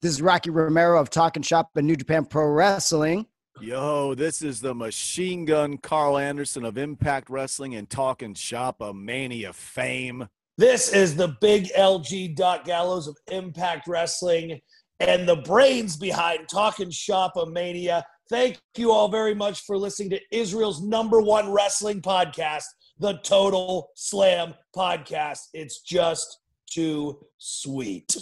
This is Rocky Romero of Talking Shop and New Japan Pro Wrestling. Yo, this is the machine gun Carl Anderson of Impact Wrestling and Talking Shop of Mania fame. This is the big LG Doc Gallows of Impact Wrestling and the brains behind Talking Shop of Mania. Thank you all very much for listening to Israel's number one wrestling podcast, the Total Slam Podcast. It's just too sweet.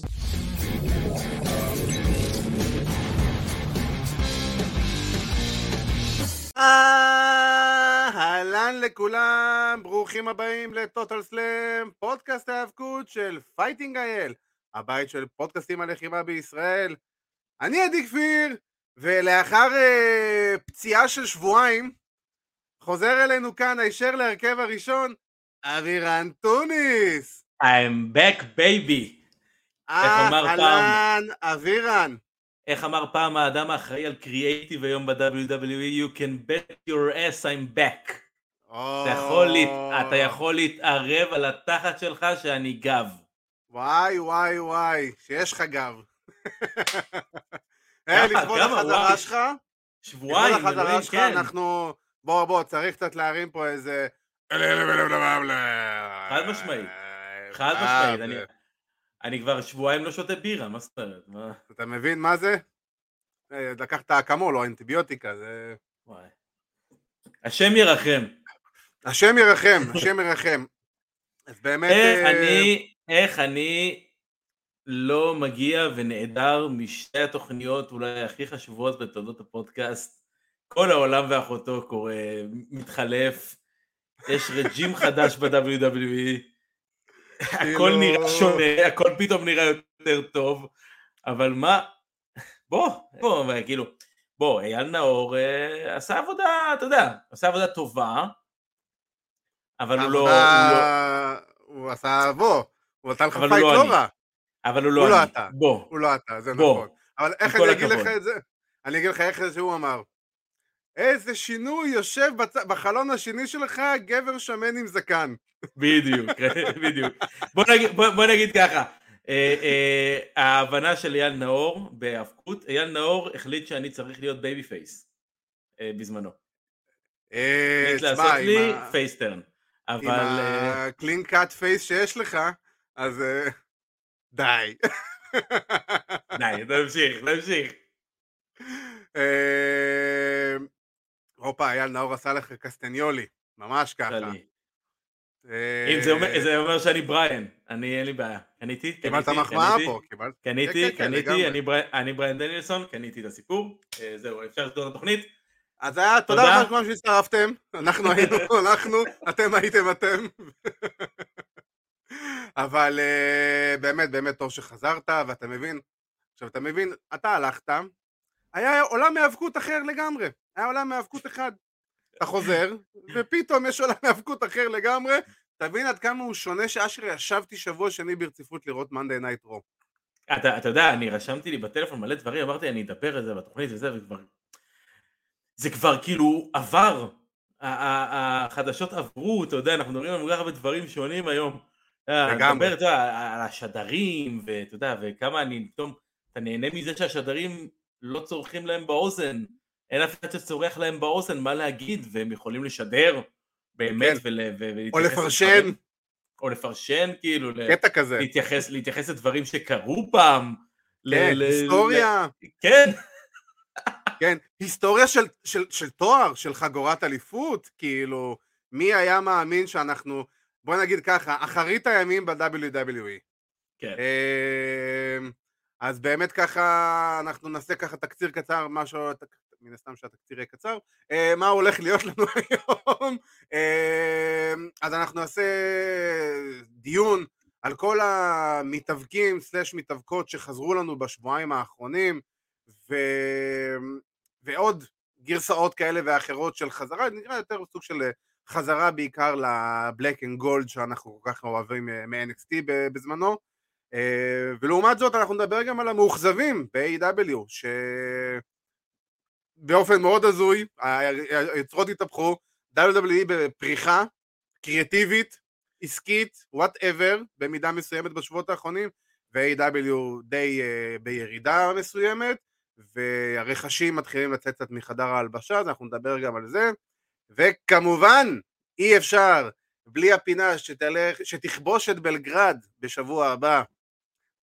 אהלן לכולם, ברוכים הבאים ל Total Slam, פודקאסט ההאבקות של Fighting אייל, הבית של פודקאסטים הלחימה בישראל. אני עדי כפיר, ולאחר uh, פציעה של שבועיים, חוזר אלינו כאן הישר להרכב הראשון, אבירן טוניס. I'm back baby. אהלן, אבירן. איך אמר פעם האדם האחראי על קריאייטיב היום ב-WWE, you can bet your ass I'm back. אתה יכול, להת... אתה יכול להתערב על התחת שלך שאני גב. וואי וואי וואי, שיש לך גב. אה, לכבוד החזרה שלך, שבועיים, לכבוד החזרה אלוהים, שלך, כן. אנחנו... בוא בוא, צריך קצת להרים פה איזה... חד משמעית. חד משמעית, אני- כבר שבועיים לא שותה בירה, מה זאת אומרת? אתה מבין מה זה? אה, לקחת אקמול או אנטיביוטיקה, זה... וואי. השם ירחם. השם ירחם, השם ירחם. אז באמת... איך אה, אני, איך אני לא מגיע ונעדר משתי התוכניות אולי הכי חשובות בתולדות הפודקאסט. כל העולם ואחותו קורה, מתחלף, יש regime חדש ב-WWE, הכל כאילו- נראה שונה, הכל פתאום נראה יותר טוב, אבל מה, בוא, בוא, כאילו, בוא, אייל נאור אה, עשה עבודה, אתה יודע, עשה עבודה טובה, אבל הוא לא, הוא לא, הוא עשה... בוא, הוא נתן לך fight לא לא. רע. אבל הוא הוא לא לא אני, אתה. בוא, הוא לא אתה, זה בוא, נכון. אבל איך אני אגיד לך. את זה? אני אגיד לך איך זה שהוא אמר. איזה שינוי יושב בצ... בחלון השני שלך גבר שמן עם זקן. בדיוק, בדיוק. בוא נגיד, בוא, בוא נגיד ככה, אה, אה, ההבנה של אייל נאור בהאבקות, אייל נאור החליט שאני צריך להיות babyface אה, בזמנו. אה, החליט לעשות עם לי ה- face turn. עם אבל אה, ה clean cut face שיש לך, אז אה, די. די, נמשיך, נמשיך. הופה, אייל נאור עשה לך קסטניולי, ממש ככה. אה, אם זה אומר- שאני בריאן, אני אין לי בעיה. קניתי, קיבלת קניתי, מחמאה קניתי, פה, קיבלת. קניתי, כן, כן, לגמרי. קניתי, אני ברי- אני בריאן דניאלסון, קניתי את הסיפור, אה, זהו, אפשר לסגור את התוכנית. אז היה, תודה. רבה לכולם שהצטרפתם, אנחנו היינו אנחנו, אתם הייתם אתם. אבל אה, באמת באמת טוב שחזרת, ואתה מבין, עכשיו אתה מבין, אתה הלכת, היה עולם האבקות אחר לגמרי, היה עולם האבקות אחד. אתה חוזר, ופתאום יש עולם האבקות אחר לגמרי, תבין עד כמה הוא שונה שאשכרה ישבתי שבוע שני ברציפות לראות Monday Night Raw. אתה, אתה יודע, אני רשמתי לי בטלפון מלא דברים, אמרתי אני אדבר על זה בתוכנית וזה, וכבר... זה כבר כאילו עבר. החדשות עברו, אתה יודע, אנחנו מדברים על כל כך הרבה דברים שונים היום. אה, לגמרי. אתה יודע, על השדרים, ואתה יודע, וכמה אני פתאום, אתה נהנה מזה שהשדרים לא צורכים להם באוזן. אין אף אחד שצורח להם באוזן מה להגיד, והם יכולים לשדר, באמת, כן. ול, ו- או ולהתייחס לפרשן, או לפרשן, כאילו, קטע כזה. להתייחס, להתייחס לדברים שקרו פעם. כן, היסטוריה. כן, כן, היסטוריה של, של, של תואר, של חגורת אליפות, כאילו, מי היה מאמין שאנחנו, בוא נגיד ככה, אחרית הימים ב-WWE. כן. אמ, אז באמת ככה, אנחנו נעשה ככה תקציר קצר, משהו, מן הסתם שהתקציר יהיה קצר, אה, מה הולך להיות לנו היום. אמ, אז אנחנו נעשה דיון על כל המתאבקים סלש מתאבקות שחזרו לנו בשבועיים האחרונים, ו... ועוד גרסאות כאלה ואחרות של חזרה, נראה יותר סוג של חזרה בעיקר לבלק אנד גולד שאנחנו כל כך אוהבים אה, מ-NXT בזמנו. אה, ולעומת זאת אנחנו נדבר גם על המאוכזבים ב-AW, שבאופן מאוד הזוי, היוצרות התהפכו, WWE בפריחה קריאטיבית, עסקית, וואטאבר, במידה מסוימת בשבועות האחרונים, ו-AW די uh, בירידה מסוימת, והרכשים מתחילים לצאת קצת מחדר ההלבשה, אז אנחנו נדבר גם על זה. וכמובן, אי אפשר בלי הפינה שתלך, שתכבוש את בלגרד בשבוע הבא.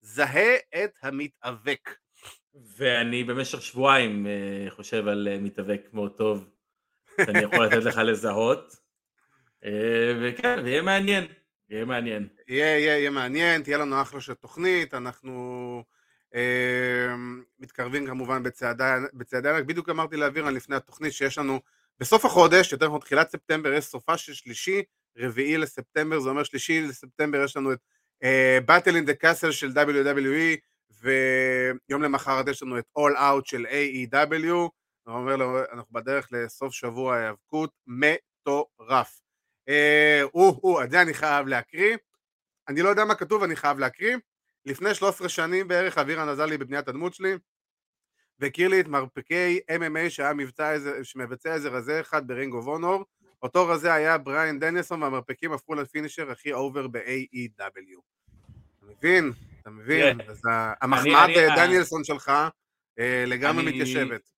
זהה את המתאבק. ואני במשך שבועיים uh, חושב על uh, מתאבק מאוד טוב, שאני יכול לתת לך לזהות. Uh, וכן, זה יהיה מעניין, יהיה מעניין. יהיה, יהיה, יהיה מעניין, תהיה לנו אחלה של תוכנית, אנחנו uh, מתקרבים כמובן בצעדי ענק, בדיוק אמרתי לאבירן לפני התוכנית שיש לנו בסוף החודש, יותר נכון תחילת ספטמבר, יש סופה של שלישי, רביעי לספטמבר, זה אומר שלישי לספטמבר יש לנו את באטל אין דה קאסל של WWE, ויום למחרת יש לנו את All Out של AEW, אומר לו, אנחנו בדרך לסוף שבוע היאבקות מטורף. אה, או, או, את זה אני חייב להקריא. אני לא יודע מה כתוב, אני חייב להקריא. לפני 13 שנים בערך אבירן עזר לי בבניית הדמות שלי, והכיר לי את מרפקי MMA שהיה מבצע איזה, שמבצע איזה רזה אחד ב Ring of Honor. אותו רזה היה בריאן דניאלסון, והמרפקים הפכו ל finisher הכי over ב-AEW. אתה מבין? אתה מבין? אז המחמאת דניאלסון שלך אה, לגמרי מתיישבת.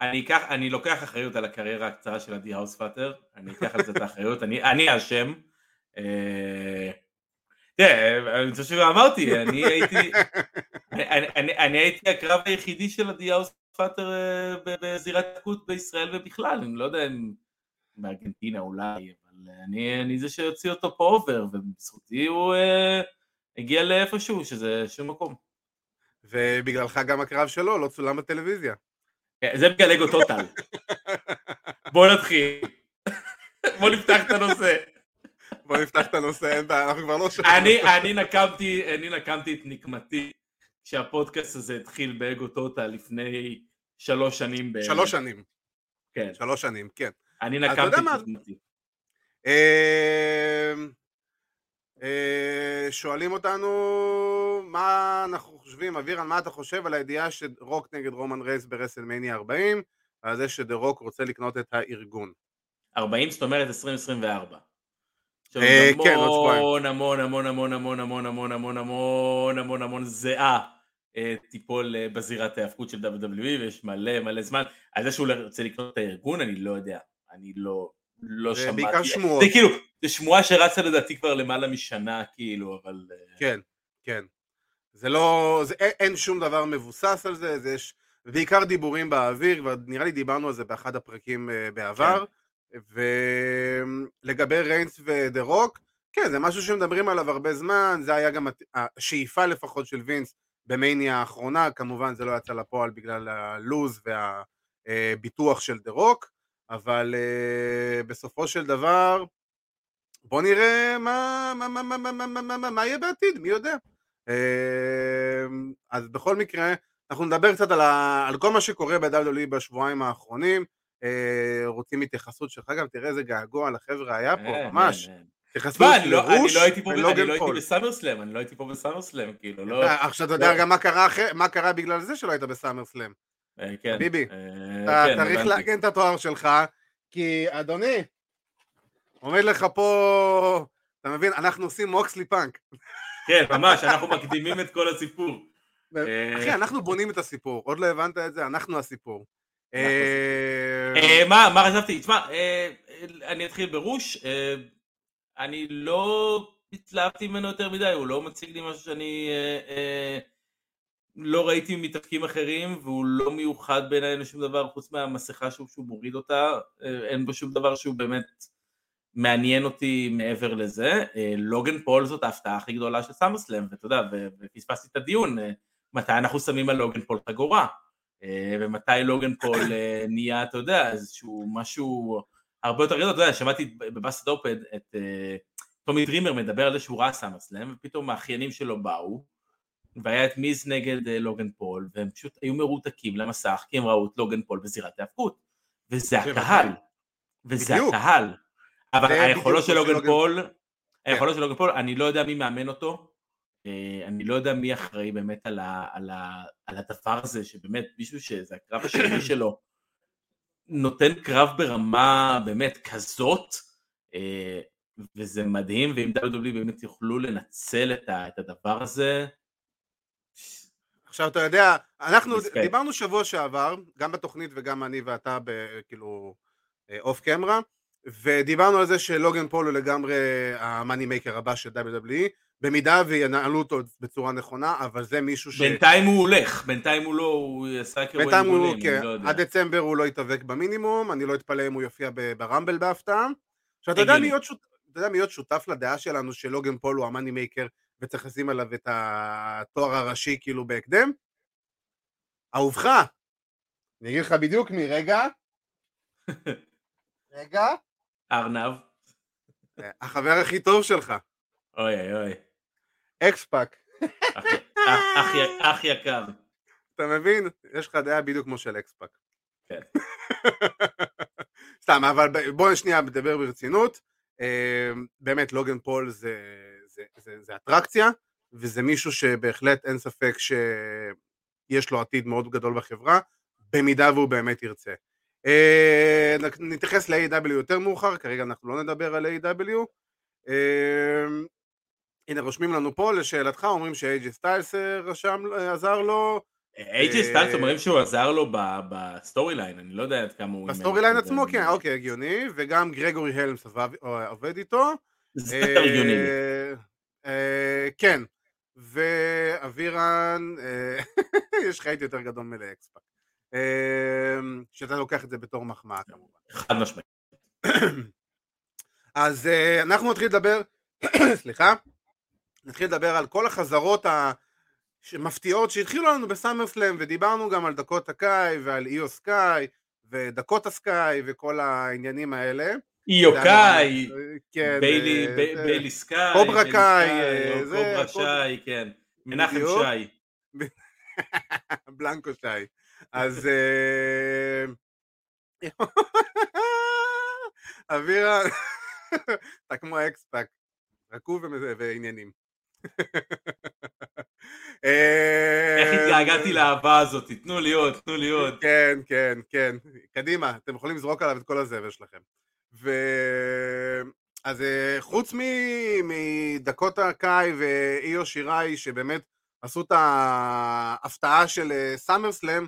אני, אקח, אני לוקח אחריות על הקריירה הקצרה של עדי האוספאטר, אני אקח על זה את האחריות, אני האשם. אה, תראה, אני חושב שגם אמרתי, אני הייתי, אני הייתי הקרב היחידי של עדי האוספאטר אה, בזירת האבקות בישראל ובכלל, אני לא יודע אם בארגנטינה אולי, אבל אני זה שיוציא אותו פה over, ובזכותי הוא... הגיע לאיפשהו, שזה שום מקום. ובגללך גם הקרב שלו לא צולם בטלוויזיה. כן, זה בגלל אגו טוטל. בוא נתחיל. בוא נפתח את הנושא. בוא נפתח את הנושא, אין בעיה, אנחנו כבר לא שם. אני נקמתי, אני נקמתי את נקמתי כשהפודקאסט הזה התחיל באגו טוטל לפני שלוש שנים. שלוש שנים. כן. שלוש שנים, כן. אני נקמתי את נקמתי. אמ, אה, שואלים אותנו מה אנחנו חושבים, אבירן, מה אתה חושב על הידיעה שרוק נגד רומן רייס ברסלמניה 40, ועל זה שדה רוק רוצה לקנות את הארגון. 40 זאת אומרת 2024. כן, עוד שבועיים. המון המון המון המון המון המון המון המון המון המון זיעה תיפול בזירת ההאבקות של WWE ויש מלא מלא זמן. על זה שהוא רוצה לקנות את הארגון אני לא יודע, אני לא, לא שמעתי. זה בעיקר שמועות. זה כאילו, זה שמועה שרצה לדעתי כבר למעלה משנה, כאילו, אבל... אה, כן, כן. זה לא, זה, אין, אין שום דבר מבוסס על זה, זה יש בעיקר דיבורים באוויר, כבר נראה לי דיברנו על זה באחד הפרקים uh, בעבר, כן. ולגבי ריינס ודה רוק, כן, זה משהו שמדברים עליו הרבה זמן, זה היה גם השאיפה לפחות של וינס במאניה האחרונה, כמובן זה לא יצא לפועל בגלל הלוז והביטוח של דה רוק, אבל uh, בסופו של דבר, בוא נראה מה, מה, מה, מה, מה, מה, מה, מה, מה יהיה בעתיד, מי יודע. Uh, אז בכל מקרה, אנחנו נדבר קצת על, ה, על כל מה שקורה ב-WWE בשבועיים האחרונים. Uh, רוצים התייחסות שלך גם, תראה איזה געגוע לחבר'ה היה פה, ממש. התייחסות לרוש ולוגן פול. אני לא הייתי בסאמרסלאם, אני לא הייתי פה בסאמרסלאם, כאילו, לא... עכשיו אתה יודע גם מה קרה בגלל זה שלא היית בסאמרסלאם. אה, כן. ביבי, אה, אתה כן, צריך להגן את התואר שלך, כי אדוני, עומד לך פה, אתה מבין, אנחנו עושים מוקסלי פאנק. כן, ממש, אנחנו מקדימים את כל הסיפור. אחי, אה, אנחנו בונים את הסיפור, עוד לא הבנת את זה, אנחנו הסיפור. מה חשבתי? תשמע, אני אתחיל ברוש, אני לא התלהבתי ממנו יותר מדי, הוא לא מציג לי משהו שאני לא ראיתי מתאבקים אחרים והוא לא מיוחד בעיניי לשום דבר חוץ מהמסכה שהוא, שהוא מוריד אותה, אה, אין בו שום דבר שהוא באמת מעניין אותי מעבר לזה. אה, לוגן פול זאת ההפתעה הכי גדולה של סאמרסלאם, ואתה יודע, ופספסתי את הדיון, אה, מתי אנחנו שמים על לוגן פול חגורה, ומתי לוגן פול נהיה, אתה יודע, איזשהו משהו הרבה יותר גדול, אתה יודע, שמעתי ב Busted Open את טומי דרימר מדבר על זה שהוא ראה סאמרסלאם, ופתאום האחיינים שלו באו, והיה את מיז נגד אה, לוגן פול, והם פשוט היו מרותקים למסך, כי הם ראו את לוגן פול בזירת ההאבקות. וזה הקהל. וזה הקהל. אבל היכולות של לוגן פול, כן. היכולות של לוגן פול, אני לא יודע מי מאמן אותו, אה, אני לא יודע מי אחראי באמת על, ה, על, ה, על הדבר הזה, שבאמת מישהו שזה הקרב השני שלו, נותן קרב ברמה באמת כזאת, אה, וזה מדהים, ואם WWE באמת יוכלו לנצל את הדבר הזה, עכשיו אתה יודע, אנחנו Respect. דיברנו שבוע שעבר, גם בתוכנית וגם אני ואתה כאילו אוף קמרה, ודיברנו על זה שלוגן פול הוא לגמרי ה money maker הבא של WWE, במידה וינהלו אותו בצורה נכונה, אבל זה מישהו ש... בינתיים הוא הולך, בינתיים הוא לא, הוא עשה crew אין בינתיים הוא, גדולים, כן, לא. עד דצמבר הוא לא יתאבק במינימום, אני לא אתפלא אם הוא יופיע ברמבל בהפתעה. עכשיו אתה יודע אתה יודע מי עוד שותף לדעה שלנו שלוגן פול הוא ה money maker וצריך לשים עליו את התואר הראשי כאילו בהקדם? אהובך. אני אגיד לך בדיוק מי, רגע. רגע. ארנב, החבר הכי טוב שלך, אוי אוי אוי, אקספאק. אח- יקר. אתה מבין? יש לך דעה בדיוק כמו של אקספאק. כן. סתם, אבל ב- בואו שנייה נדבר ברצינות. אה, באמת, לוגן פול זה, זה, זה, זה אטרקציה, וזה מישהו שבהחלט אין ספק שיש לו עתיד מאוד גדול בחברה, במידה והוא באמת ירצה. אה, נתייחס ל-AEW יותר מאוחר, כרגע אנחנו לא נדבר על A.E.W. אה, הנה רושמים לנו פה לשאלתך, אומרים שאיי ג'יי סטיילס אה, רשם, אה, עזר לו, איי ג'יי אה, סטארט אומרים שהוא עזר לו ב story line, אני לא יודע עד כמה הוא... ב story line. עצמו, כן, אוקיי, הגיוני, וגם גרגורי הלמס עובד איתו. זה יותר הגיוני. אה, אה, כן, ואבירן, אה, יש לך יותר גדול מלאקספאק. אה, שאתה לוקח את זה בתור מחמאה כמובן. חד משמעית. אז אה, אנחנו נתחיל לדבר, סליחה, נתחיל לדבר על כל החזרות המפתיעות שהתחילו לנו בסאמר סלאם ודיברנו גם על דקות הקאי ועל איו סקאי ודקות הסקאי וכל העניינים האלה. איוקאי, כן, ביילי אה, ביילי סקאי, קוברה קאי, אה, קוברה שי, כן. מנחם. שי. בלנקו שי. אז אה, אבירה, אתה כמו אקספאק, רקוב ועניינים. אה, איך התגעגעתי לאהבה הזאת, תנו לי עוד, תנו לי עוד. כן, כן, כן. קדימה, אתם יכולים לזרוק עליו את כל הזבל שלכם. ו... אז אה, חוץ מ- מדקוטה קאי ואיו שיראי, שבאמת עשו את ההפתעה של אה, סאמר סלאם,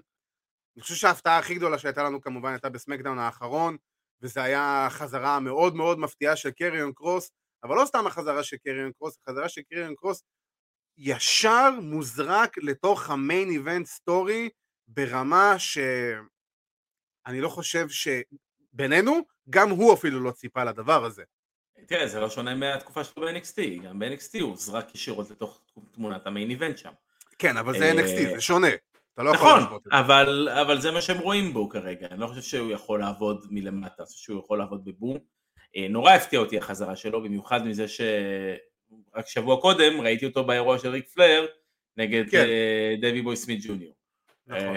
אני חושב שההפתעה הכי גדולה שהייתה לנו כמובן הייתה בסמקדאון האחרון, וזה היה חזרה מאוד מאוד מפתיעה של קריון קרוס, אבל לא סתם החזרה של קריון קרוס, החזרה של קריון קרוס ישר מוזרק לתוך ה main event story ברמה שאני לא חושב שבינינו, גם הוא אפילו לא ציפה לדבר הזה. תראה, זה לא שונה מהתקופה שלו ב-NXT, גם ב-NXT הוא זרק ישירות לתוך תמונת המיין איבנט שם. כן, אבל זה אה, NXT, זה שונה. אתה לא יכול נכון, להשוות את זה. אבל, אבל זה מה שהם רואים בו כרגע, אני לא חושב שהוא יכול לעבוד מלמטה, אני חושב שהוא יכול לעבוד בבום. אה, נורא הפתיע אותי החזרה שלו, במיוחד מזה שרק שבוע קודם ראיתי אותו באירוע של ריק פלר נגד כן. אה, דבי בוי סמית ג'וניור. נכון.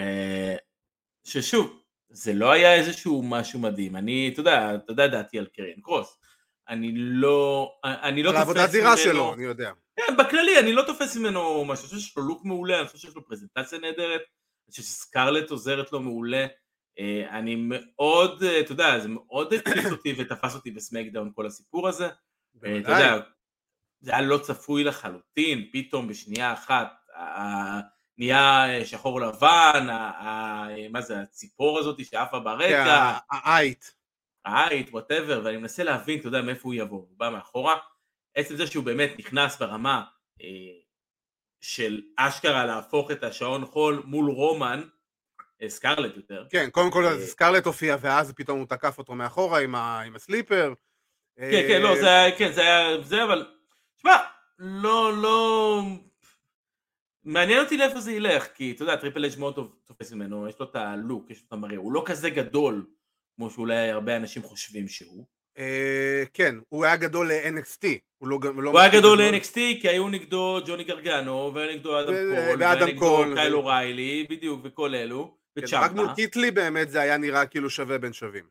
ששוב, זה לא היה איזשהו משהו מדהים, אני, אתה יודע, אתה יודע דעתי על קריין קרוס, אני לא, אני לא על תופס העבודת זירה ממנו- שלו, אני יודע. כן, בכללי, אני לא תופס ממנו משהו, אני חושב שיש לו לוק מעולה, אני חושב שיש לו פרזנטציה נהדרת, אני חושב שסקרלט עוזרת לו מעולה, אה, אני מאוד, אה, אתה יודע, זה מאוד התקיף אותי ותפס אותי בסמקדאון כל הסיפור הזה, אה, אתה. יודע, זה היה לא צפוי לחלוטין, פתאום בשנייה אחת, נהיה שחור לבן, ה- ה- מה זה, הציפור הזאת שעפה ברקע, העית. העית, whatever, ואני מנסה להבין, אתה יודע, מאיפה הוא יבוא, הוא בא מאחורה. עצם זה שהוא באמת נכנס ברמה אה, של אשכרה להפוך את השעון חול מול רומן, אה, סקרלט יותר, כן, קודם כל אה, סקרלט הופיע, ואז פתאום הוא תקף אותו מאחורה עם ה- עם ה sleeper. כן, כן, לא, זה היה, כן, זה היה, זה, אבל, שמע, לא, לא, מעניין אותי לאיפה זה ילך, כי אתה יודע, טריפל אייץ' מאוד טוב תופס ממנו, יש לו את הלוק, יש לו את המראה, הוא לא כזה גדול, כמו שאולי הרבה אנשים חושבים שהוא. אה, כן, הוא היה גדול ל-NXT. הוא לא לא הוא היה גדול ל-NXT כי היו נגדו ג'וני גרגנו, והיה נגדו אדם קול, והיה נגדו קייל אוריילי, בדיוק, וכל אלו, כן, רק וצ'אמפה, מול קית' לי באמת זה היה נראה כאילו שווה בין שווים.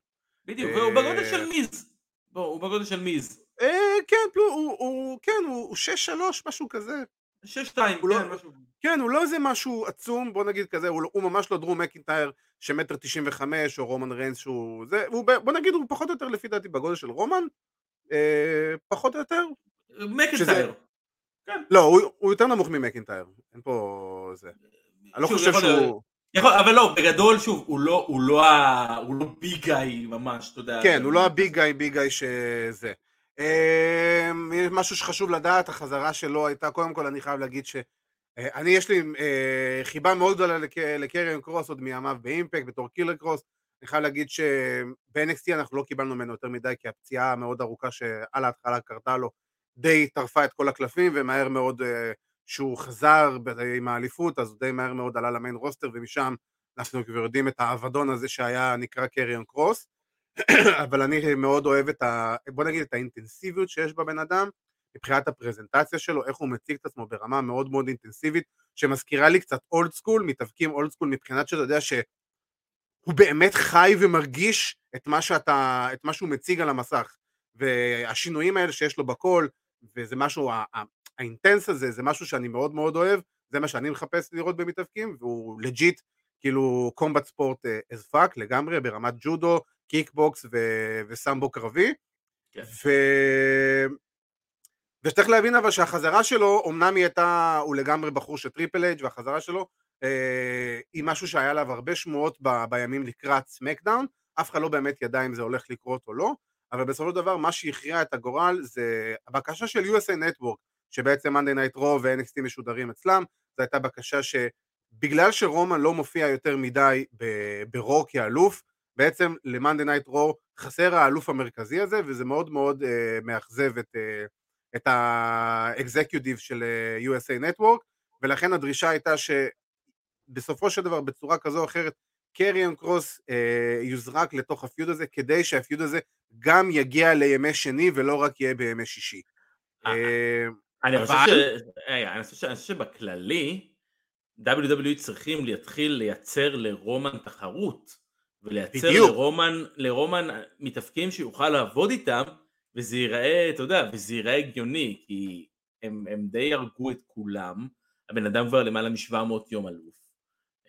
בדיוק, אה, והוא בגודל של מיז, בוא, הוא בגודל של מיז, אה, כן, הוא, כן, הוא 6-3, משהו כזה. שש שתיים, הוא לא- כן, משהו, כן, הוא לא איזה משהו עצום, בוא נגיד כזה, הוא, לא- הוא ממש לא דרום מקינטייר שמטר 95, או רומן ריינס שהוא... זה, הוא, בוא נגיד, הוא פחות או יותר לפי דעתי בגודל של רומן, אה, פחות או יותר. מקנטייר, לא, הוא, הוא יותר נמוך ממקינטייר, אין פה זה. אני לא חושב שהוא... יכול, אבל לא, בגדול, שוב, הוא לא, הוא לא, ה- הוא לא big guy ממש, אתה יודע. כן, הוא לא ה big guy, big guy שזה. אמ, יש משהו שחשוב לדעת, החזרה שלו הייתה, קודם כל אני חייב להגיד ש... אה, יש לי אה, חיבה מאוד גדולה לק- לקריון קרוס עוד מימיו באימפקט בתור קילר קרוס. אני חייב להגיד שב-NXT אנחנו לא קיבלנו ממנו יותר מדי כי הפציעה המאוד ארוכה שעל ההתחלה קרתה לו די טרפה את כל הקלפים ומהר מאוד אה, שהוא חזר עם האליפות אז די מהר מאוד עלה ל main roster ומשם אנחנו כבר יודעים את האבדון הזה שהיה נקרא קריון קרוס אבל אני מאוד אוהב את ה... בוא נגיד את האינטנסיביות שיש בבן אדם מבחינת הפרזנטציה שלו, איך הוא מציג את עצמו ברמה מאוד מאוד אינטנסיבית, שמזכירה לי קצת old school, מתאבקים old school מבחינת שאתה יודע שהוא באמת חי ומרגיש את מה, שאתה, את מה שהוא מציג על המסך. והשינויים האלה שיש לו בקול, וזה משהו, ה intense הזה, זה משהו שאני מאוד מאוד אוהב, זה מה שאני מחפש לראות במתאבקים, והוא legit, כאילו combat sport as fuck לגמרי, ברמת ג'ודו, kickbox ו- וסמבו קרבי. כן. ו... וצריך להבין אבל שהחזרה שלו, אמנם היא הייתה, הוא לגמרי בחור של טריפל אייץ' והחזרה שלו אה, היא משהו שהיה עליו הרבה שמועות ב, בימים לקראת סמקדאון, אף אחד לא באמת ידע אם זה הולך לקרות או לא, אבל בסופו של דבר מה שהכריע את הגורל זה הבקשה של USA Network, שבעצם Monday Night Raw ו-NXT משודרים אצלם, זו הייתה בקשה שבגלל שרומן לא מופיע יותר מדי ברו כאלוף, בעצם ל-Monday Night Raw חסר האלוף המרכזי הזה, וזה מאוד מאוד uh, מאכזב את, uh, את האקזקיוטיב של uh, USA Network, ולכן הדרישה הייתה שבסופו של דבר, בצורה כזו או אחרת, קריאן קרוס uh, יוזרק לתוך הפיוד הזה, כדי שהפיוד הזה גם יגיע לימי שני ולא רק יהיה בימי שישי. אה, אה, אני חושב שבכללי, WWE צריכים להתחיל לייצר לרומן תחרות, ולייצר בדיוק. לרומן, לרומן מתאפקים שיוכל לעבוד איתם, וזה ייראה, אתה יודע, וזה ייראה הגיוני, כי הם, הם די הרגו את כולם, הבן אדם כבר למעלה מ-700 יום אלוף.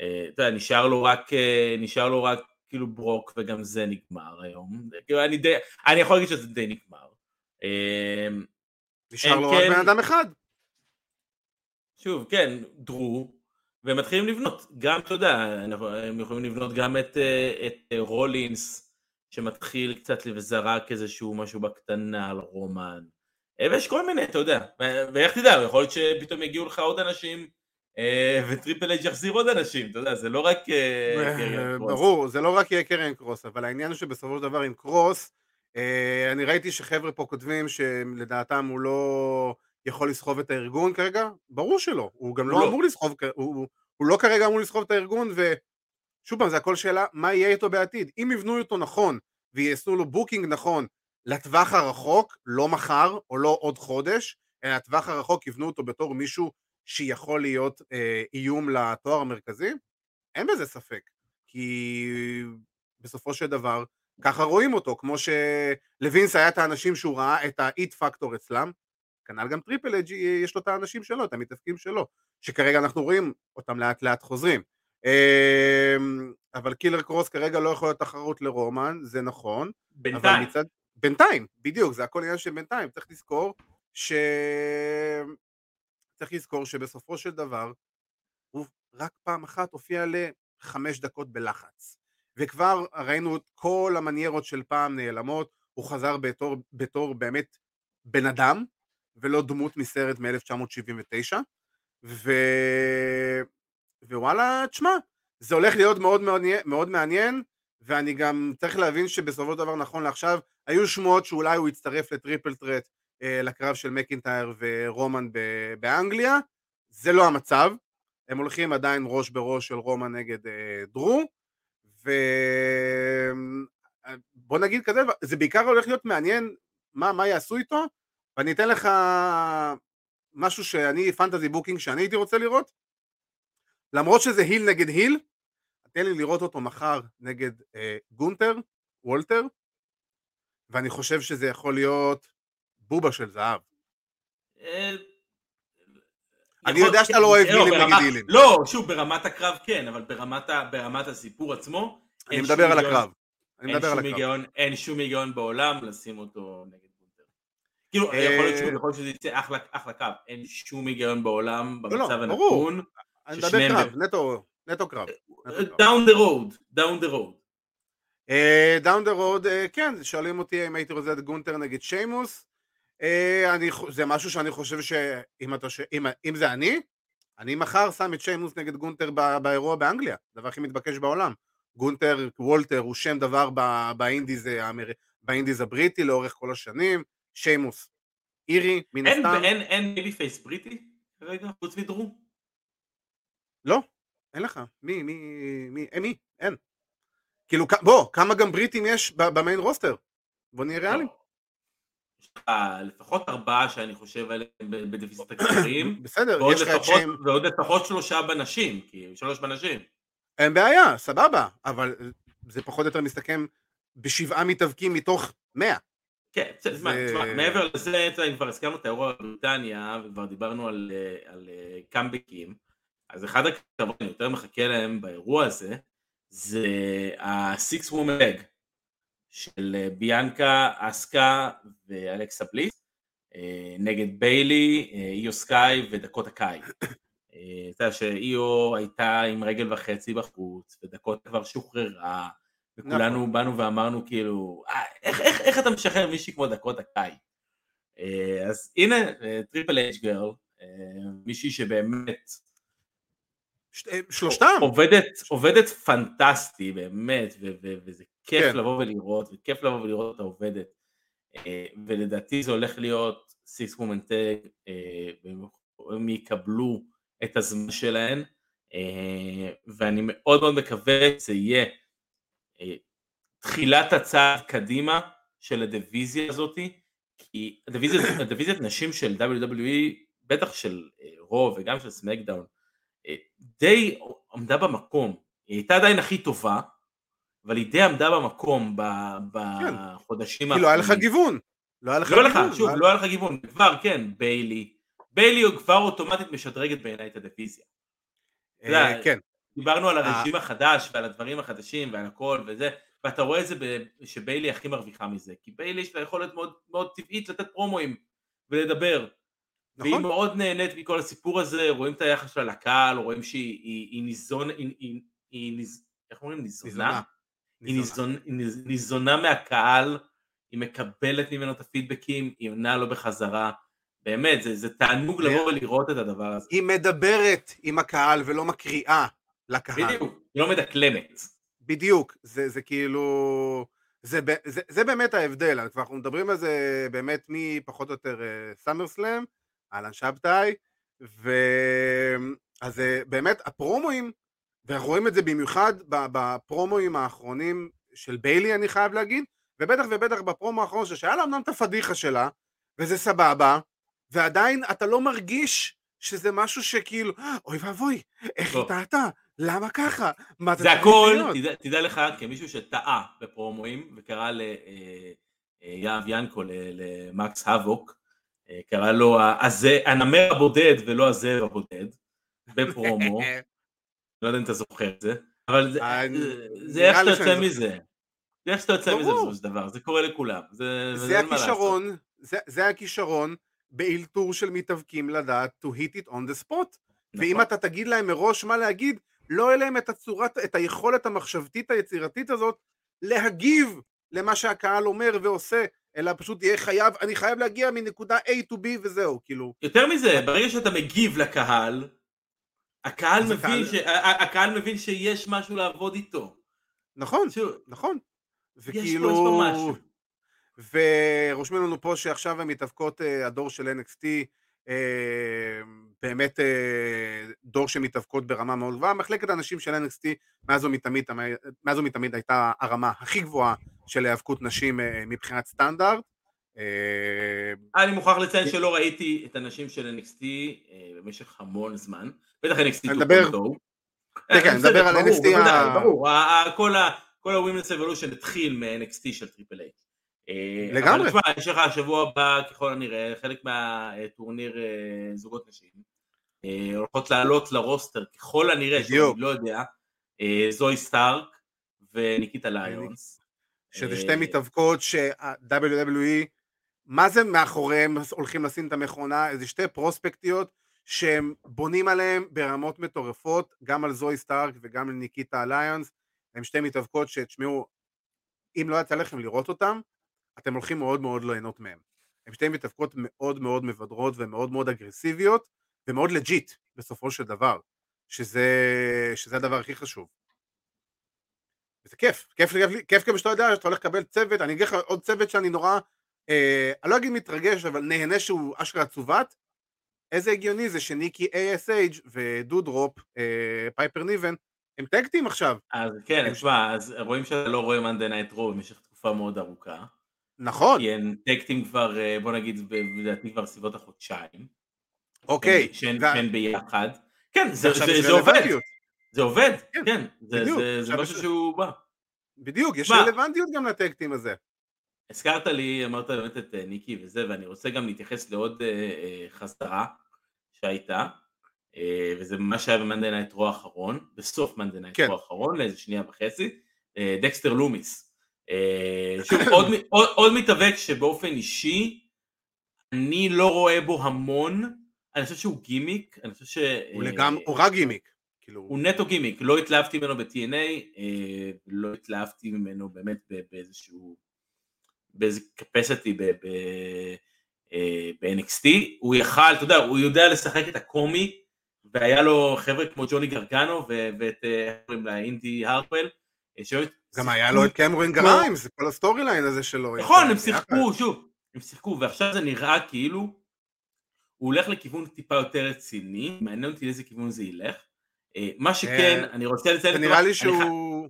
אה, אתה יודע, נשאר לו רק, אה, נשאר לו רק כאילו ברוק, וגם זה נגמר היום. כאילו, אני די, אני יכול להגיד שזה די נגמר. אה, נשאר לו רק כן- בן אדם אחד. שוב, כן, דרו, והם מתחילים לבנות. גם, אתה יודע, הם יכולים לבנות גם את, אה, את אה, רולינס, שמתחיל קצת וזרק איזשהו משהו בקטנה על רומן. אה, ויש כל מיני, אתה יודע. ואיך תדע, יכול להיות שפתאום יגיעו לך עוד אנשים, וטריפל אייץ' יחזיר עוד אנשים, אתה יודע, זה לא רק... קריון קרוס. ברור, זה לא רק יהיה קריון קרוס, אבל העניין הוא שבסופו של דבר עם קרוס, אני ראיתי שחבר'ה פה כותבים שלדעתם הוא לא יכול לסחוב את הארגון כרגע, ברור שלא, הוא גם לא לא. אמור לסחוב, הוא, הוא, הוא לא כרגע אמור לסחוב את הארגון, ושוב פעם, זה הכל שאלה, מה יהיה איתו בעתיד? אם יבנו אותו נכון, ויעשו לו booking נכון לטווח הרחוק, לא מחר, או לא עוד חודש, אלא לטווח הרחוק יבנו אותו בתור מישהו שיכול להיות אה, איום לתואר המרכזי, אין בזה ספק, כי בסופו של דבר ככה רואים אותו, כמו שלווינס היה את האנשים שהוא ראה את ה-It Factor אצלם, כנ"ל גם טריפל אייץ' יש לו את האנשים שלו, את המתאבקים שלו, שכרגע אנחנו רואים אותם לאט לאט חוזרים. אמ, אבל קילר קרוס כרגע לא יכול להיות תחרות לרומן, זה נכון, בינתיים. מצד... בינתיים, בדיוק, זה הכל עניין של בינתיים, צריך לזכור ש... צריך לזכור שבסופו של דבר הוא רק פעם אחת הופיע לחמש דקות בלחץ. וכבר ראינו את כל המניירות של פעם נעלמות, הוא חזר בתור, בתור באמת בן אדם, ולא דמות מסרט מ-1979, ו... ווואלה, תשמע, זה הולך להיות מאוד מאוד, מאוד מעניין, ואני גם צריך להבין שבסופו של דבר נכון לעכשיו, היו שמועות שאולי הוא יצטרף לטריפל טרט אה, לקרב של מקינטייר ורומן ב- באנגליה, זה לא המצב, הם הולכים עדיין ראש בראש של רומן נגד אה, דרו, ובוא נגיד כזה, זה בעיקר הולך להיות מעניין מה, מה יעשו איתו, ואני אתן לך משהו שאני, fantasy booking שאני הייתי רוצה לראות, למרות שזה heel נגד heel, תן לי לראות אותו מחר נגד אה, גונטר, וולטר, ואני חושב שזה יכול להיות בובה של זהב. אה, אני יכול- יודע שאתה כן, לא אוהב heelים נגד heelים. לא, שוב, ברמת הקרב כן, אבל ברמת ברמת הסיפור עצמו, אני מדבר על הקרב. אני אין מדבר על שום הקרב. היגיון- אין שום היגיון בעולם לשים אותו נגד. כאילו, אה, יכול להיות שזה יצא אחלה קרב, אין שום היגיון בעולם לא, במצב ברור. הנתון. אני מדבר קרב, נטו, קרב. down the road, down the road. down the road, כן, שואלים אותי אם הייתי רוצה את גונטר נגד שיימוס. אה, אני, זה משהו שאני חושב שאם אתה, אם, אם זה אני, אני מחר שם את שיימוס נגד גונטר ב- באירוע באנגליה, הדבר הכי מתבקש בעולם. גונטר וולטר הוא שם דבר ב- ב-indies. ב-indies הבריטי לאורך כל השנים, שיימוס אירי, מן הסתם. אין- אין babyface בריטי כרגע, חוץ מדרו? לא, אין לך. מי, מי, מי, אין מי, אין. כאילו, בוא, כמה גם בריטים יש ב-main roster? בוא נהיה ריאליים. יש לך לפחות ארבעה שאני חושב עליהם ב- בדיוויזיות הקצרים, בסדר, יש לך את שיימוס, ועוד לפחות שלושה בנשים, כי שלוש בנשים. אין בעיה, סבבה, אבל זה פחות או יותר מסתכם בשבעה מתאבקים מתוך מאה. כן, בסדר, מעבר לזה, כבר הזכרנו את האירוע בבריטניה, וכבר דיברנו על, אה, אה, קאמבקים, אז אחד הכתבות שאני יותר מחכה להם באירוע הזה, זה ה-Six Woman Leg של אה, ביאנקה, אסקה ואלכסה בליס, נגד ביילי, איו סקאי ודקוטה קאי. אה, אתה יודע שאיו הייתה עם רגל וחצי בחוץ, ודקוטה כבר שוחררה, וכולנו נכון. באנו ואמרנו כאילו, "אה, איך, איך, איך אתה משחרר מישהי כמו דקוטה קאי? אה, אז הנה, Triple H girl, מישהי שבאמת אה, שלושתם. עובדת, עובדת פנטסטי באמת, ו- ו- וזה כיף כן. לבוא ולראות, וכיף לבוא ולראות אותה עובדת. אה, ולדעתי זה הולך להיות סיס women tag, והם יקבלו את הזמן שלהן, ואני מאוד מאוד מקווה שזה יהיה תחילת הצעד קדימה של הדיוויזיה הזאתי, כי הדיוויזיה, הדיוויזיית נשים של WWE, בטח של אה, רו וגם של סמקדאון, אה, די עמדה במקום, היא הייתה עדיין הכי טובה, אבל היא די עמדה במקום ב- בחודשים כאילו, היה לך גיוון. לא היה לך לא גיוון. לך, שוב, לא היה לך גיוון, כבר כן, ביילי, ביילי הוא כבר אוטומטית משדרגת בעיניי את הדיוויזיה. אה, כן. דיברנו על אה. הרג'ים החדש ועל הדברים החדשים ועל הכל וזה, ואתה רואה את זה שביילי הכי מרוויחה מזה, כי ביילי יש לה יכולת מאוד, מאוד טבעית לתת פרומואים ולדבר, והיא נכון. מאוד נהנית מכל הסיפור הזה, רואים את היחס שלה לקהל, רואים שהיא היא, היא ניזון, היא, היא, היא ניז... איך אומרים? ניזונה? ניזונה. היא ניזון, היא ניז- ניזונה מהקהל, היא מקבלת ממנו את הפידבקים, היא עונה לו בחזרה, באמת, זה, זה תענוג לבוא ולראות את הדבר הזה. היא מדברת עם הקהל ולא מקריאה לקהל. בדיוק, היא לא מדקלמת. בדיוק, זה, זה כאילו, זה, זה, זה באמת ההבדל, אנחנו מדברים על זה באמת מפחות או יותר סאמר סלאם, אהלן שבתאי, ו... אז אה, באמת הפרומואים, ואנחנו רואים את זה במיוחד בפרומואים האחרונים של ביילי אני חייב להגיד, ובטח ובטח בפרומו האחרון שהיה לה אמנם את הפדיחה שלה, וזה סבבה, ועדיין אתה לא מרגיש שזה משהו שכאילו, אוי ואבוי, איך לא. היא טעתה? למה ככה? מה זה צריך הכל, להיות?" תדע, תדע לך, כמישהו שטעה בפרומואים, וקרא ליהב ינקו, ל- למקס האבוק, אה, קרא לו הזה- הנמר הבודד ולא הזאב הבודד, בפרומו, לא יודע אם אתה זוכר את זה, אבל זה, אה, זה איך שאתה יוצא מזה. זה איך שאתה יוצא מזה. בסופו של דבר, זה קורה לכולם. זה, זה. הכישרון, זה, זה הכישרון באלתור של מתאבקים לדעת to hit it on the spot. ואם נכון. אתה תגיד להם מראש מה להגיד, לא יהיה להם את הצורת, את היכולת המחשבתית היצירתית הזאת להגיב למה שהקהל אומר ועושה, אלא פשוט יהיה חייב, אני חייב להגיע מנקודה A to B וזהו, כאילו. יותר מזה, ברגע שאתה מגיב לקהל, הקהל מבין, הקהל- ש... הקהל מבין שיש משהו לעבוד איתו. נכון, שוב, נכון. וכאילו... יש פה משהו. ורושמים לנו פה שעכשיו הן מתאבקות אה, הדור של NXT, אה, באמת אה, דור שמתאבקות ברמה מאוד גבוהה. מחלקת הנשים של NXT מאז ומתמיד, מאז ומתמיד הייתה הרמה הכי גבוהה של היאבקות נשים אה, מבחינת סטנדרט. אה, אני מוכרח לציין שלא ראיתי את הנשים של NXT אה, במשך המון זמן, בטח NXT אני מדבר- 2.0. כן, כן, אני מדבר על NXT ה- ברור, כל ה-Women's Evolution התחיל מ-NXT של טריפל אייץ'. אה, לגמרי. אבל תשמע, יש לך השבוע הבא ככל הנראה, חלק מהטורניר זוגות נשים, הולכות לעלות לרוסטר ככל הנראה, שאני בדיוק. לא יודע, אה, זוי סטארק וניקיטה ליונס. שזה אה, שתי מתאבקות שה-WWE, מה זה מאחוריהם הולכים לשים את המכונה? איזה שתי פרוספקטיות שהם בונים עליהם ברמות מטורפות, גם על זוהי סטארק וגם על ניקיטה אליאנס, הם שתי מתאבקות שתשמעו, אם לא יצא לכם לראות אותם, אתם הולכים מאוד מאוד ליהנות מהם. הם שתי מתאבקות מאוד מאוד מבדרות ומאוד מאוד אגרסיביות ומאוד legit בסופו של דבר, שזה, שזה הדבר הכי חשוב. וזה כיף, כיף, כיף, כיף כמו שאתה יודע שאתה הולך לקבל צוות, אני אגיד לך עוד צוות שאני נורא, אה, אני לא אגיד מתרגש, אבל נהנה שהוא אשכרה צוות, איזה הגיוני זה שניקי ASH ודודרופ, אה, פייפר ניבן, הם tag team עכשיו. אז כן, תשמע, אז רואים שאתה לא רואה Monday Night Raw במשך תקופה מאוד ארוכה. נכון. כי הם tag team כבר, אה, בוא נגיד, לדעתי כבר סביבות החודשיים. אוקיי. שהן ביחד. כן, זה, זה, זה, זה עובד. זה עובד, כן. כן. זה, זה, זה משהו שהוא בא. בדיוק, יש רלוונטיות גם ל-tag team הזה. הזכרת לי, אמרת באמת את אה, ניקי וזה, ואני רוצה גם להתייחס לעוד אה, חזרה שהייתה, וזה מה שהיה ב-Monday Night Raw האחרון, בסוף Monday Night כן. Raw האחרון, לאיזה שנייה וחצי, דקסטר לומיס. אה, שוב, עוד, עוד, עוד מתאבק שבאופן אישי אני לא רואה בו המון, אני חושב שהוא גימיק, אני חושב ש... הוא לגמרי, הוא רק גימיק. כאילו... הוא נטו גימיק, לא התלהבתי ממנו ב-TNA, אה, לא התלהבתי ממנו באמת באיזשהו, באיזה capacity ב-NXT, אה, הוא יכל, אתה יודע, הוא יודע לשחק את הקומי, והיה לו חבר'ה כמו ג'וני גרגנו ואת, איך קוראים לה, אינדי הארטוול, גם היה לו את קמרון גריימס, כל ה-storyline הזה שלו. נכון, הם שיחקו, שוב, הם שיחקו, ועכשיו זה נראה כאילו הוא הולך לכיוון טיפה יותר רציני, מעניין אותי לאיזה כיוון זה ילך. אה, מה שכן, אה, אני רוצה לציין... זה נראה לי שהוא...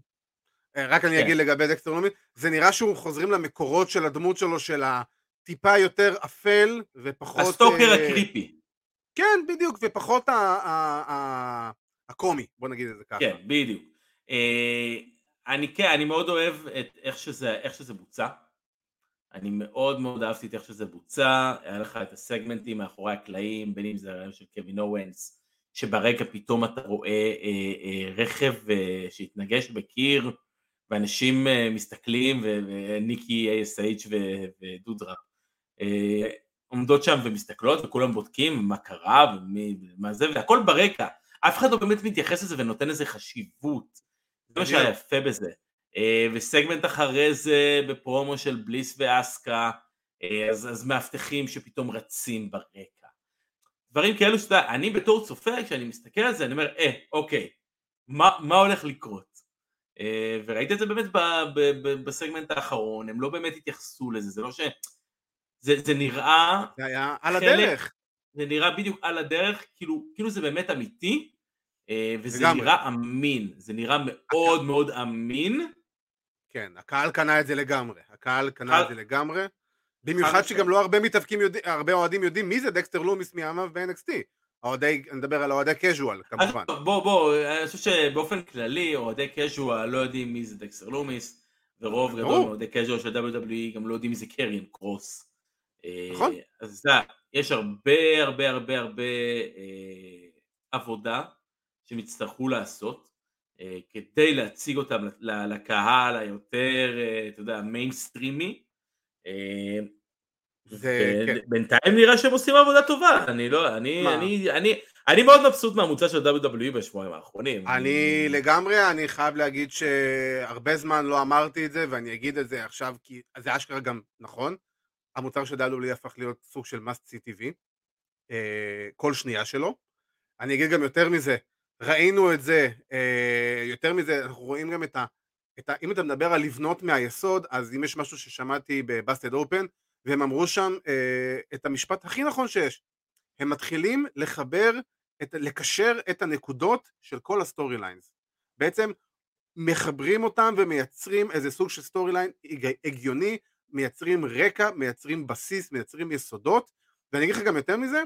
אה, רק אני כן. אגיד לגבי דקסטר לומיס, זה נראה שהוא חוזרים למקורות של הדמות שלו, של הטיפה יותר אפל ופחות... ה-stalker ה-creepy. כן, בדיוק, ופחות הקומי, בוא נגיד את זה ככה. כן, בדיוק. אני כן, אני מאוד אוהב את איך שזה, איך שזה בוצע. אני מאוד מאוד אהבתי את איך שזה בוצע, היה לך את הסגמנטים מאחורי הקלעים, בין אם זה הרעיון של קווין אורנס, שברקע פתאום אתה רואה אה, אה, רכב אה, שהתנגש בקיר, ואנשים אה, מסתכלים, וניקי ASH ודודרה אה, עומדות שם ומסתכלות, וכולם בודקים מה קרה ומה זה, והכל ברקע. אף אחד לא באמת מתייחס לזה ונותן לזה חשיבות. זה מה שהיה יפה בזה. אה, וסגמנט אחרי זה בפרומו של בליס ואסקה, אה, אז, אז מאבטחים שפתאום רצים ברקע. דברים כאלו שאתה אני בתור צופה, כשאני מסתכל על זה, אני אומר, אה, אוקיי, מה, מה הולך לקרות? אה, וראיתי את זה באמת ב, ב, ב, בסגמנט האחרון, הם לא באמת התייחסו לזה, זה לא ש... זה, זה נראה... זה היה על הדרך. זה נראה בדיוק על הדרך, כאילו, כאילו זה באמת אמיתי, וזה לגמרי. נראה אמין, זה נראה מאוד מאוד אמין. כן, הקהל קנה את זה לגמרי, הקהל קנה את זה לגמרי, במיוחד שגם לא הרבה מתאבקים, הרבה אוהדים יודעים מי זה דקסטר לומיס מימיו ב-NXT. אוהדי, אני מדבר על אוהדי casual כמובן. בוא בוא, אני חושב שבאופן כללי אוהדי casual לא יודעים מי זה דקסטר לומיס, ורוב גדול מאוהדי casual של WWE גם לא יודעים מי זה קריאן קרוס. נכון. אה, אז יש הרבה הרבה הרבה הרבה אה, עבודה שהם יצטרכו לעשות אה, כדי להציג אותם לקהל היותר, אה, אתה יודע, מיינסטרימי. אה, כן. בינתיים נראה שהם עושים עבודה טובה, אני לא, אני, אני, אני, אני מאוד מבסוט מהמוצר של WWE בשבועיים האחרונים. אני לגמרי, אני חייב להגיד שהרבה זמן לא אמרתי את זה, ואני אגיד את זה עכשיו, כי זה אשכרה גם נכון. המוצר של WWE הפך להיות סוג של must see TV, כל שנייה שלו. אני אגיד גם יותר מזה, ראינו את זה, אה, יותר מזה, אנחנו רואים גם את ה... את ה אם אתה מדבר על לבנות מהיסוד, אז אם יש משהו ששמעתי בבאסטד אופן, והם אמרו שם אה, את המשפט הכי נכון שיש, הם מתחילים לחבר, את, לקשר את הנקודות של כל ה-storylines. בעצם מחברים אותם ומייצרים איזה סוג של storyline הגיוני, מייצרים רקע, מייצרים בסיס, מייצרים יסודות, ואני אגיד לך גם יותר מזה,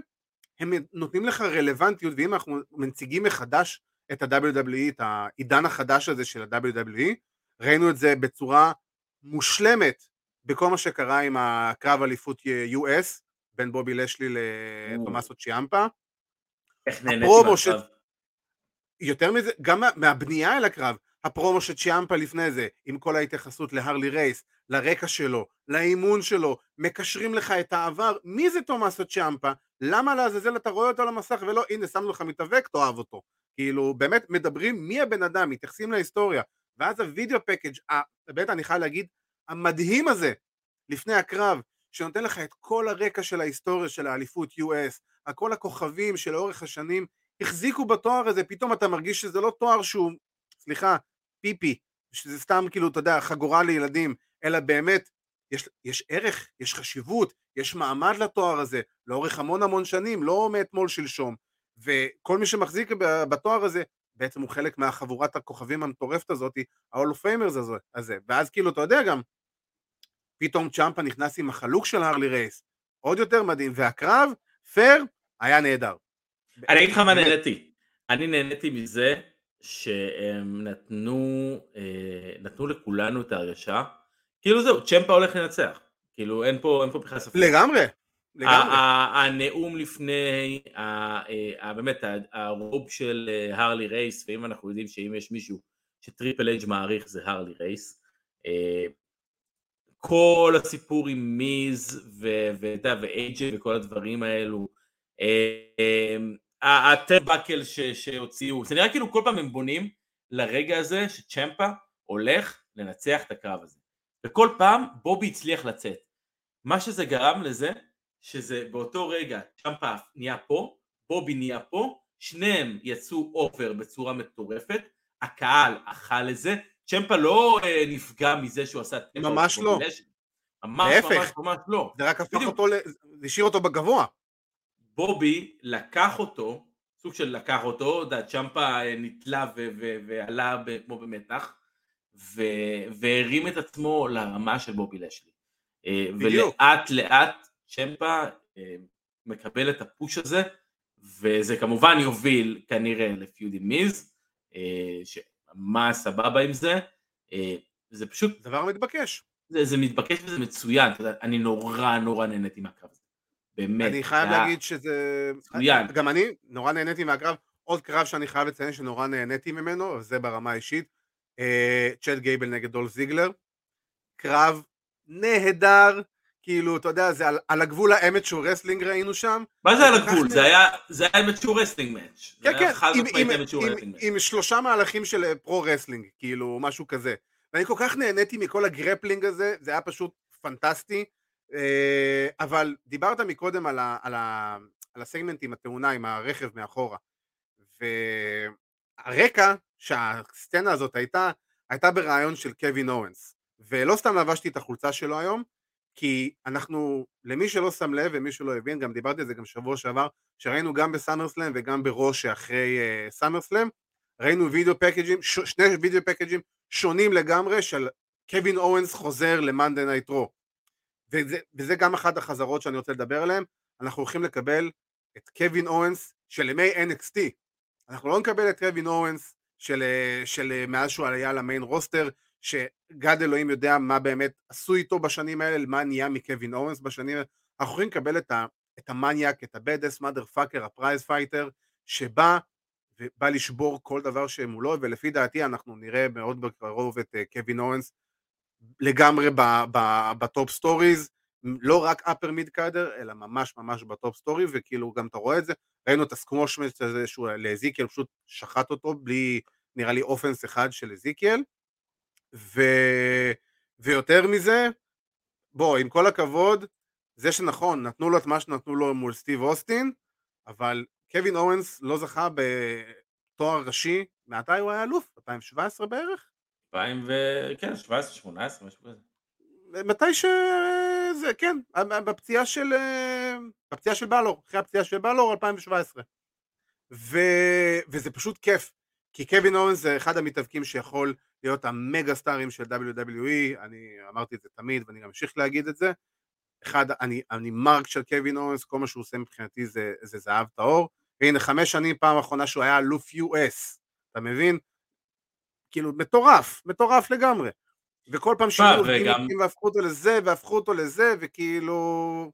הם נותנים לך רלוונטיות, ואם אנחנו מציגים מחדש את ה-WWE, את העידן החדש הזה של ה-WWE, ראינו את זה בצורה מושלמת בכל מה שקרה עם הקרב אליפות US בין בובי לשלי לתומאסו צ'יאמפה. איך נהניתי מהקרב? ש... יותר מזה, גם מהבנייה אל הקרב, הפרומו של צ'יאמפה לפני זה, עם כל ההתייחסות להרלי רייס, לרקע שלו, לאימון שלו, מקשרים לך את העבר, מי זה תומאסו צ'יאמפה? למה לעזאזל אתה רואה אותו על המסך ולא, הנה שמנו לך מתאבק, תאהב אותו. כאילו, באמת מדברים מי הבן אדם, מתייחסים להיסטוריה, ואז הווידאו פקאג', באמת אני חייב להגיד, המדהים הזה, לפני הקרב, שנותן לך את כל הרקע של ההיסטוריה של האליפות US, כל הכוכבים שלאורך השנים החזיקו בתואר הזה, פתאום אתה מרגיש שזה לא תואר שהוא, סליחה, פיפי, שזה סתם כאילו, אתה יודע, חגורה לילדים, אלא באמת, יש, יש ערך, יש חשיבות, יש מעמד לתואר הזה, לאורך המון המון שנים, לא מאתמול שלשום, וכל מי שמחזיק בתואר הזה, בעצם הוא חלק מהחבורת הכוכבים המטורפת הזאת, ה-all of famers הזה, ואז כאילו, אתה יודע גם, פתאום צ'אמפה נכנס עם החלוק של הרלי רייס, עוד יותר מדהים, והקרב, פייר, היה נהדר. אני אגיד לך מה נהניתי, אני נהניתי מזה שהם נתנו, אה, נתנו לכולנו את ההרגשה, כאילו זהו, צ'מפה הולך לנצח, כאילו אין פה, אין פה בכלל ספק. לגמרי, לגמרי. הנאום לפני, באמת, הרוב של אה, הרלי רייס, ואם אנחנו יודעים שאם יש מישהו שטריפל אייג' מעריך זה הרלי רייס, אה, כל הסיפור עם מיז ואייג'ל וכל הדברים האלו, הטרבקל שהוציאו, זה נראה כאילו כל פעם הם בונים לרגע הזה שצ'מפה הולך לנצח את הקרב הזה. וכל פעם בובי הצליח לצאת. מה שזה גרם לזה, שזה באותו רגע צ'מפה נהיה פה, בובי נהיה פה, שניהם יצאו אובר בצורה מטורפת, הקהל אכל את זה, צ'מפה לא אה, נפגע מזה שהוא עשה... ממש לא. ממש ממש ממש לא. זה רק הפך אותו, זה השאיר אותו בגבוה. בובי לקח אותו, סוג של לקח אותו, צ'מפה אה, נתלה ועלה כמו במתח, והרים את עצמו לרמה של בובי לשלי. אה, ולאט לאט צ'מפה אה, מקבל את הפוש הזה, וזה כמובן יוביל כנראה לפיודי מיז, שממש סבבה עם זה, זה פשוט... דבר מתבקש. זה, זה מתבקש וזה מצוין, אתה יודע, אני נורא נורא נהניתי מהקרב הזה. באמת. אני חייב היה... להגיד שזה... מצוין. גם אני נורא נהניתי מהקרב. עוד קרב שאני חייב לציין שנורא נהניתי ממנו, וזה ברמה האישית, אה, צ'אד גייבל נגד דולף זיגלר. קרב נהדר, כאילו, אתה יודע, זה על, על הגבול ה amateur wrestling ראינו שם. מה זה על הגבול? זה היה, זה היה amateur wrestling match. כן, כן, עם, עם, עם, עם שלושה מהלכים של pro wrestling, כאילו, משהו כזה. ואני כל כך נהניתי מכל ה grappling הזה, זה היה פשוט פנטסטי. אה, אבל דיברת מקודם על, ה, על, ה, על הסגמנט עם התאונה, עם הרכב מאחורה. והרקע שהסצנה הזאת הייתה, הייתה ברעיון של קווין אוונס. ולא סתם לבשתי את החולצה שלו היום, כי אנחנו, למי שלא שם לב ומי שלא הבין, גם דיברתי על זה גם שבוע שעבר, שראינו גם בסאמרסלאם וגם ברו שאחרי uh, סאמרסלאם, ראינו וידאו package ים, ש- שני וידאו package ים שונים לגמרי של קווין אוונס חוזר ל Monday Night. וזה, וזה גם אחת החזרות שאני רוצה לדבר עליהן, אנחנו הולכים לקבל את קווין אוונס של ימי NXT. אנחנו לא נקבל את קווין אוונס של, של מאז שהוא היה ל main roster, שרק אלוהים יודע מה באמת עשו איתו בשנים האלה, מה נהיה מקווין אוונס בשנים האלה. אנחנו יכולים לקבל את, את המניאק, את ה badass, motherfucker, ה prize fighter, שבא ובא לשבור כל דבר שמולו, ולפי דעתי אנחנו נראה מאוד בקרוב את קווין אוונס לגמרי ב top stories, לא רק upper mid carder, אלא ממש ממש ב top story, וכאילו גם אתה רואה את זה, ראינו את ה squash match הזה שהוא לאזיקיאל, פשוט שחט אותו בלי נראה לי offense אחד של אזיקיאל, ו... ויותר מזה, בוא, עם כל הכבוד, זה שנכון, נתנו לו את מה שנתנו לו מול סטיב אוסטין, אבל קווין אוונס לא זכה בתואר ראשי, מתי הוא היה אלוף? 2017 בערך? 2000 ו... כן, 17, 18, משהו כזה. מתי ש... זה, כן, בפציעה של... בפציעה של בלור, אחרי הפציעה של בלור, 2017. ו... וזה פשוט כיף, כי קווין אורנס זה אחד המתאבקים שיכול להיות המגה סטארים של WWE, אני אמרתי את זה תמיד ואני גם אמשיך להגיד את זה. אחד, אני, אני מרק של קווין אורנס, כל מה שהוא עושה מבחינתי זה, זה זהב טהור. והנה, חמש שנים פעם אחרונה שהוא היה אלוף US, אתה מבין? כאילו מטורף, מטורף לגמרי. וכל פעם שינו וגם... והפכו אותו לזה והפכו אותו לזה וכאילו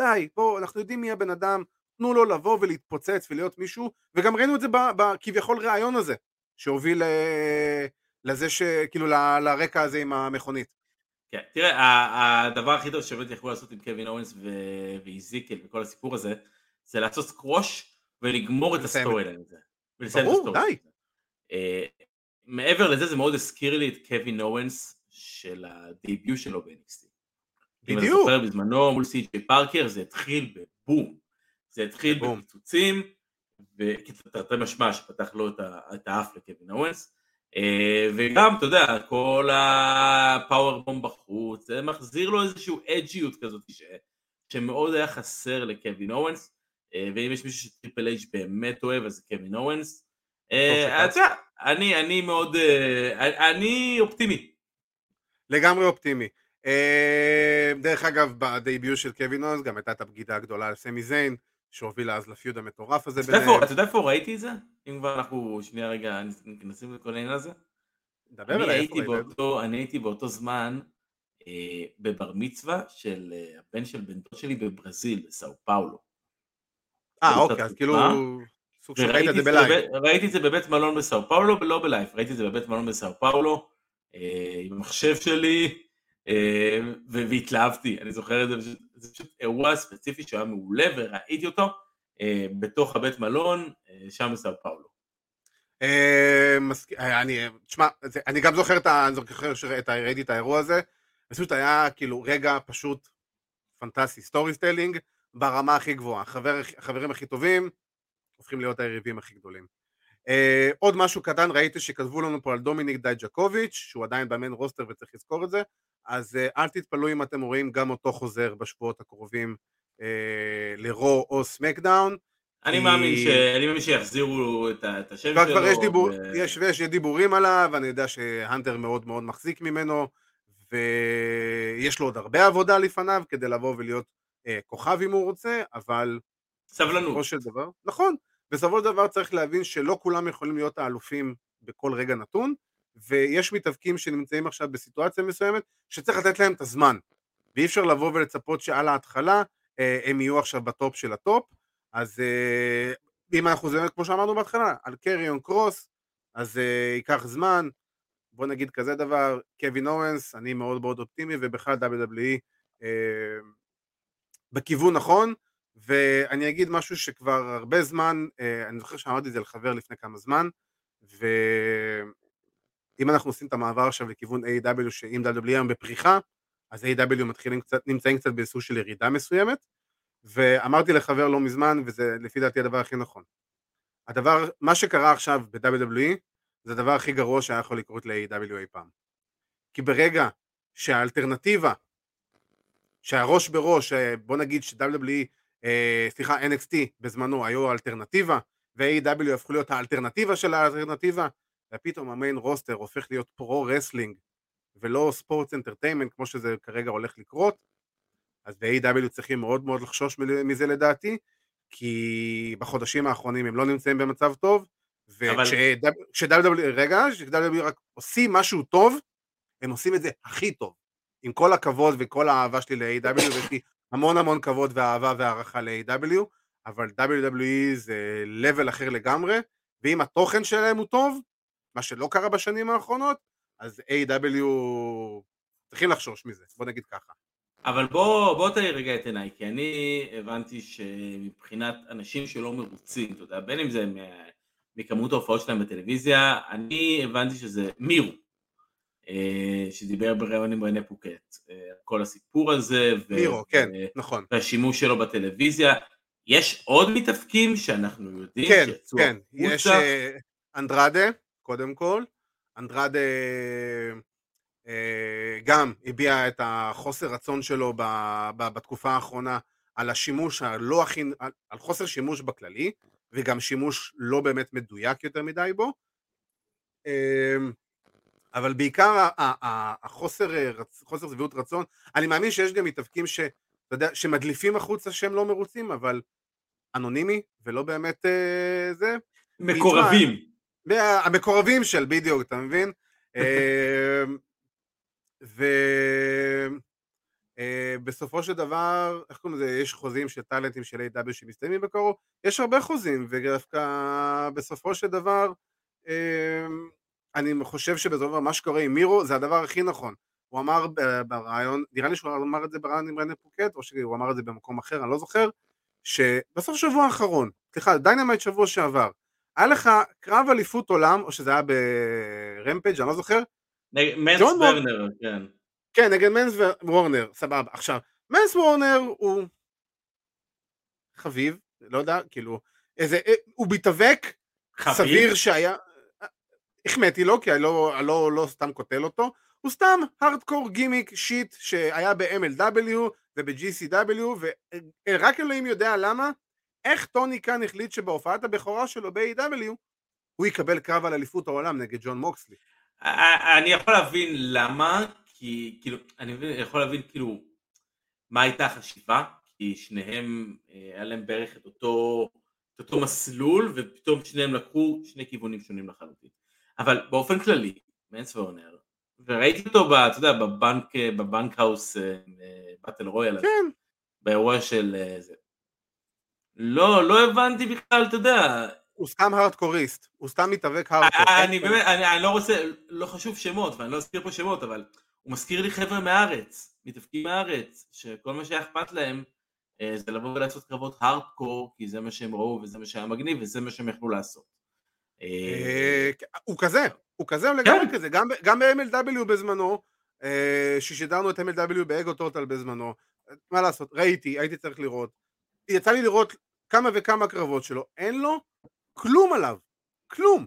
די בואו אנחנו יודעים מי הבן אדם תנו לו לבוא ולהתפוצץ ולהיות מישהו וגם ראינו את זה בכביכול ראיון הזה שהוביל לזה ש... כאילו ל- לרקע הזה עם המכונית. כן, תראה, הדבר הכי טוב שבאמת יכלו לעשות עם קווין אורנס ו- ואיזיקל וכל הסיפור הזה, זה לעשות סקווש ולגמור את ה storyline הזה. ברור, די. אה, מעבר לזה, זה מאוד הזכיר לי את קווין אוונס של ה debut שלו ב-NXT. אם אתה בדיוק. זוכר בזמנו מול סי.ג'יי פארקר, זה התחיל בבום. זה התחיל. בפיצוצים, ותרתי משמע שפתח לו את האף לקווין אוונס. אה, וגם, אתה יודע, כל ה powerbomb בחוץ, זה מחזיר לו איזושהי אג'יות כזאת ש- שמאוד היה חסר לקווין אוונס, אה, ואם יש מישהו שטריפל אייג' באמת אוהב, אז זה קווין אוונס. אה, אני, אני מאוד, אני אופטימי. לגמרי אופטימי. דרך אגב, ב debut של קווין אונס גם הייתה את הבגידה הגדולה על סמי זיין, שהובילה אז ל feud המטורף הזה ביניהם. אתה יודע איפה ראיתי את זה? אם כבר אנחנו שנייה רגע נכנסים לכל העניין הזה. דבר אליי, איפה ראית? אני הייתי באותו זמן אה, בבר מצווה של אה, הבן של בן דוד שלי בברזיל, בסאו פאולו. אה, אוקיי, אז כאילו... סוג של ראית את זה ב live. ראיתי את זה בבית מלון בסאו פאולו ולא ב live, ראיתי את זה בבית מלון בסאו פאולו, אה, עם המחשב שלי, והתלהבתי, אני זוכר את זה, זה פשוט אירוע ספציפי שהיה מעולה וראיתי אותו אה, בתוך הבית מלון, אה, שם בסאו פאולו. מסכ- אה, אני, תשמע, אני גם זוכר את ה... אני זוכר שראיתי את האירוע הזה, פשוט היה כאילו רגע פשוט פנטסטי, storytelling ברמה הכי גבוהה, החבר, החברים הכי טובים הופכים להיות היריבים הכי גדולים. עוד משהו קטן, ראיתי שכתבו לנו פה על דומיניק דייג'קוביץ', שהוא עדיין ב main roster וצריך לזכור את זה, אז אה, אל תתפלאו אם אתם רואים גם אותו חוזר בשבועות הקרובים אה, לרו או סמאקדאון. אני מאמין ש... אני מאמין שיחזירו את את השם שלו. כבר יש, דיבור, ו- יש, ויש דיבורים עליו, אני יודע שהנטר מאוד מאוד מחזיק ממנו, ויש לו עוד הרבה עבודה לפניו כדי לבוא ולהיות אה, כוכב אם הוא רוצה, אבל סבלנות. בסופו של דבר, נכון, בסופו של דבר צריך להבין שלא כולם יכולים להיות האלופים בכל רגע נתון, ויש מתאבקים שנמצאים עכשיו בסיטואציה מסוימת שצריך לתת להם את הזמן, ואי אפשר לבוא ולצפות שעל ההתחלה אה, הם יהיו עכשיו ב top של ה top, אז אה, אם אנחנו זה כמו שאמרנו בהתחלה, על קריון קרוס, אז אה, ייקח זמן, בוא נגיד כזה דבר, קווין אוונס, אני מאוד מאוד אופטימי, ובכלל WWE אה, בכיוון נכון, ואני אגיד משהו שכבר הרבה זמן, אה, אני זוכר שאמרתי את זה לחבר לפני כמה זמן, ואם אנחנו עושים את המעבר עכשיו לכיוון A.E.W. שאם WWE היום בפריחה, אז A.W. מתחילים קצת, נמצאים קצת בסוג של ירידה מסוימת, ואמרתי לחבר לא מזמן, וזה לפי דעתי הדבר הכי נכון. הדבר, מה שקרה עכשיו ב-WWE, זה הדבר הכי גרוע שהיה יכול לקרות ל-A.W. אי פעם. כי ברגע שהאלטרנטיבה, שהראש בראש, אה, בוא נגיד ש-WWE, אה, סליחה, NXT בזמנו היו האלטרנטיבה, ו-A.W. הפכו להיות האלטרנטיבה של האלטרנטיבה, ופתאום ה main roster הופך להיות pro wrestling, ולא sports entertainment כמו שזה כרגע הולך לקרות, אז ב-A.E.W. צריכים מאוד מאוד לחשוש מזה לדעתי, כי בחודשים האחרונים הם לא נמצאים במצב טוב, אבל- וכש-WWE, רגע, כש-WWE רק עושים משהו טוב, הם עושים את זה הכי טוב. עם כל הכבוד וכל האהבה שלי ל-A.E.W, ויש לי המון המון כבוד ואהבה והערכה ל-A.E.W, אבל WWE זה level אחר לגמרי, ואם התוכן שלהם הוא טוב, מה שלא קרה בשנים האחרונות, אז A.W. צריכים לחשוש מזה, בוא נגיד ככה. אבל בוא, בוא תאיר רגע את עיניי, כי אני הבנתי שמבחינת אנשים שלא מרוצים, אתה יודע, בין אם זה מכמות ההופעות שלהם בטלוויזיה, אני הבנתי שזה מירו, אה, שדיבר בראיון עם רנה פוקט, אה, כל הסיפור הזה, ו- מירו, כן, ו- נכון. והשימוש שלו בטלוויזיה. יש עוד מתאבקים שאנחנו יודעים כן, שיצאו כן, יש החוצה? אה, אנדרדה, קודם כל, אנדרדה אה, גם הביע את החוסר רצון שלו ב- ב- בתקופה האחרונה על השימוש הלא הכי, על, על חוסר שימוש בכללי, וגם שימוש לא באמת מדויק יותר מדי בו. אה, אבל בעיקר ה- ה- ה- החוסר אה, רצ- חוסר שביעות רצון, אני מאמין שיש גם מתאבקים ש, שמדליפים החוצה שהם לא מרוצים, אבל אנונימי, ולא באמת אה, זה. מקורבים. המקורבים של בדיוק, אתה מבין? ובסופו של דבר, איך קוראים לזה, יש חוזים של טאלנטים של A.W. שמסתיימים בקרוב, יש הרבה חוזים, ודווקא בסופו של דבר, אה, אני חושב שבסופו של דבר מה שקורה עם מירו זה הדבר הכי נכון. הוא אמר בריאיון, נראה לי שהוא אמר את זה בריאיון עם רנה פאקט, או שהוא אמר את זה במקום אחר, אני לא זוכר, שבסוף שבוע האחרון, סליחה, דיינמייט שבוע שעבר, היה לך קרב אליפות עולם, או שזה היה ברמפג', אני לא זוכר, נגד- מנס ג'ון מוק- וורנר, כן. כן, נגד מנס וורנר, סבבה. עכשיו, מנס וורנר הוא חביב, לא יודע, כאילו, איזה, אה, הוא מתאבק? סביר שהיה, החמאתי לו, כי אני לא, לא, לא סתם קוטל אותו, הוא סתם הארדקור גימיק שיט שהיה ב-MLW וב-GCW, ורק אלוהים יודע למה, איך טוני קאן החליט שבהופעת הבכורה שלו ב-AW, הוא יקבל קרב על אליפות העולם נגד ג'ון מוקסלי. אני יכול להבין למה, כי כאילו, אני יכול להבין כאילו מה הייתה החשיבה, כי שניהם, אה, היה להם בערך את אותו, את אותו מסלול, ופתאום שניהם לקחו שני כיוונים שונים לחלוטין. אבל באופן כללי, מנס וורנר, וראיתי אותו, ב- אתה יודע, בבנק, אה, בבנק האוס באטל רויאל, הזה, כן, באירוע של אה, זה. לא, לא הבנתי בכלל, אתה יודע, הוא סתם הארדקוריסט, הוא סתם מתאבק הארדקור. אני באמת, אני, אני לא רוצה, לא חשוב שמות, ואני לא אזכיר פה שמות, אבל הוא מזכיר לי חבר'ה מהארץ, מתאבקים מהארץ, שכל מה שהיה אכפת להם אה, זה לבוא ולעשות קרבות הארדקור, כי זה מה שהם ראו וזה מה שהיה מגניב וזה מה שהם יכלו לעשות. אה, אה, הוא כזה, הוא כזה, הוא לגמרי כן. כזה, גם, ב-MLW בזמנו, אה, ששידרנו את MLW באגו טוטל בזמנו, מה לעשות, ראיתי, הייתי צריך לראות, יצא לי לראות כמה וכמה קרבות שלו, אין לו כלום עליו, כלום,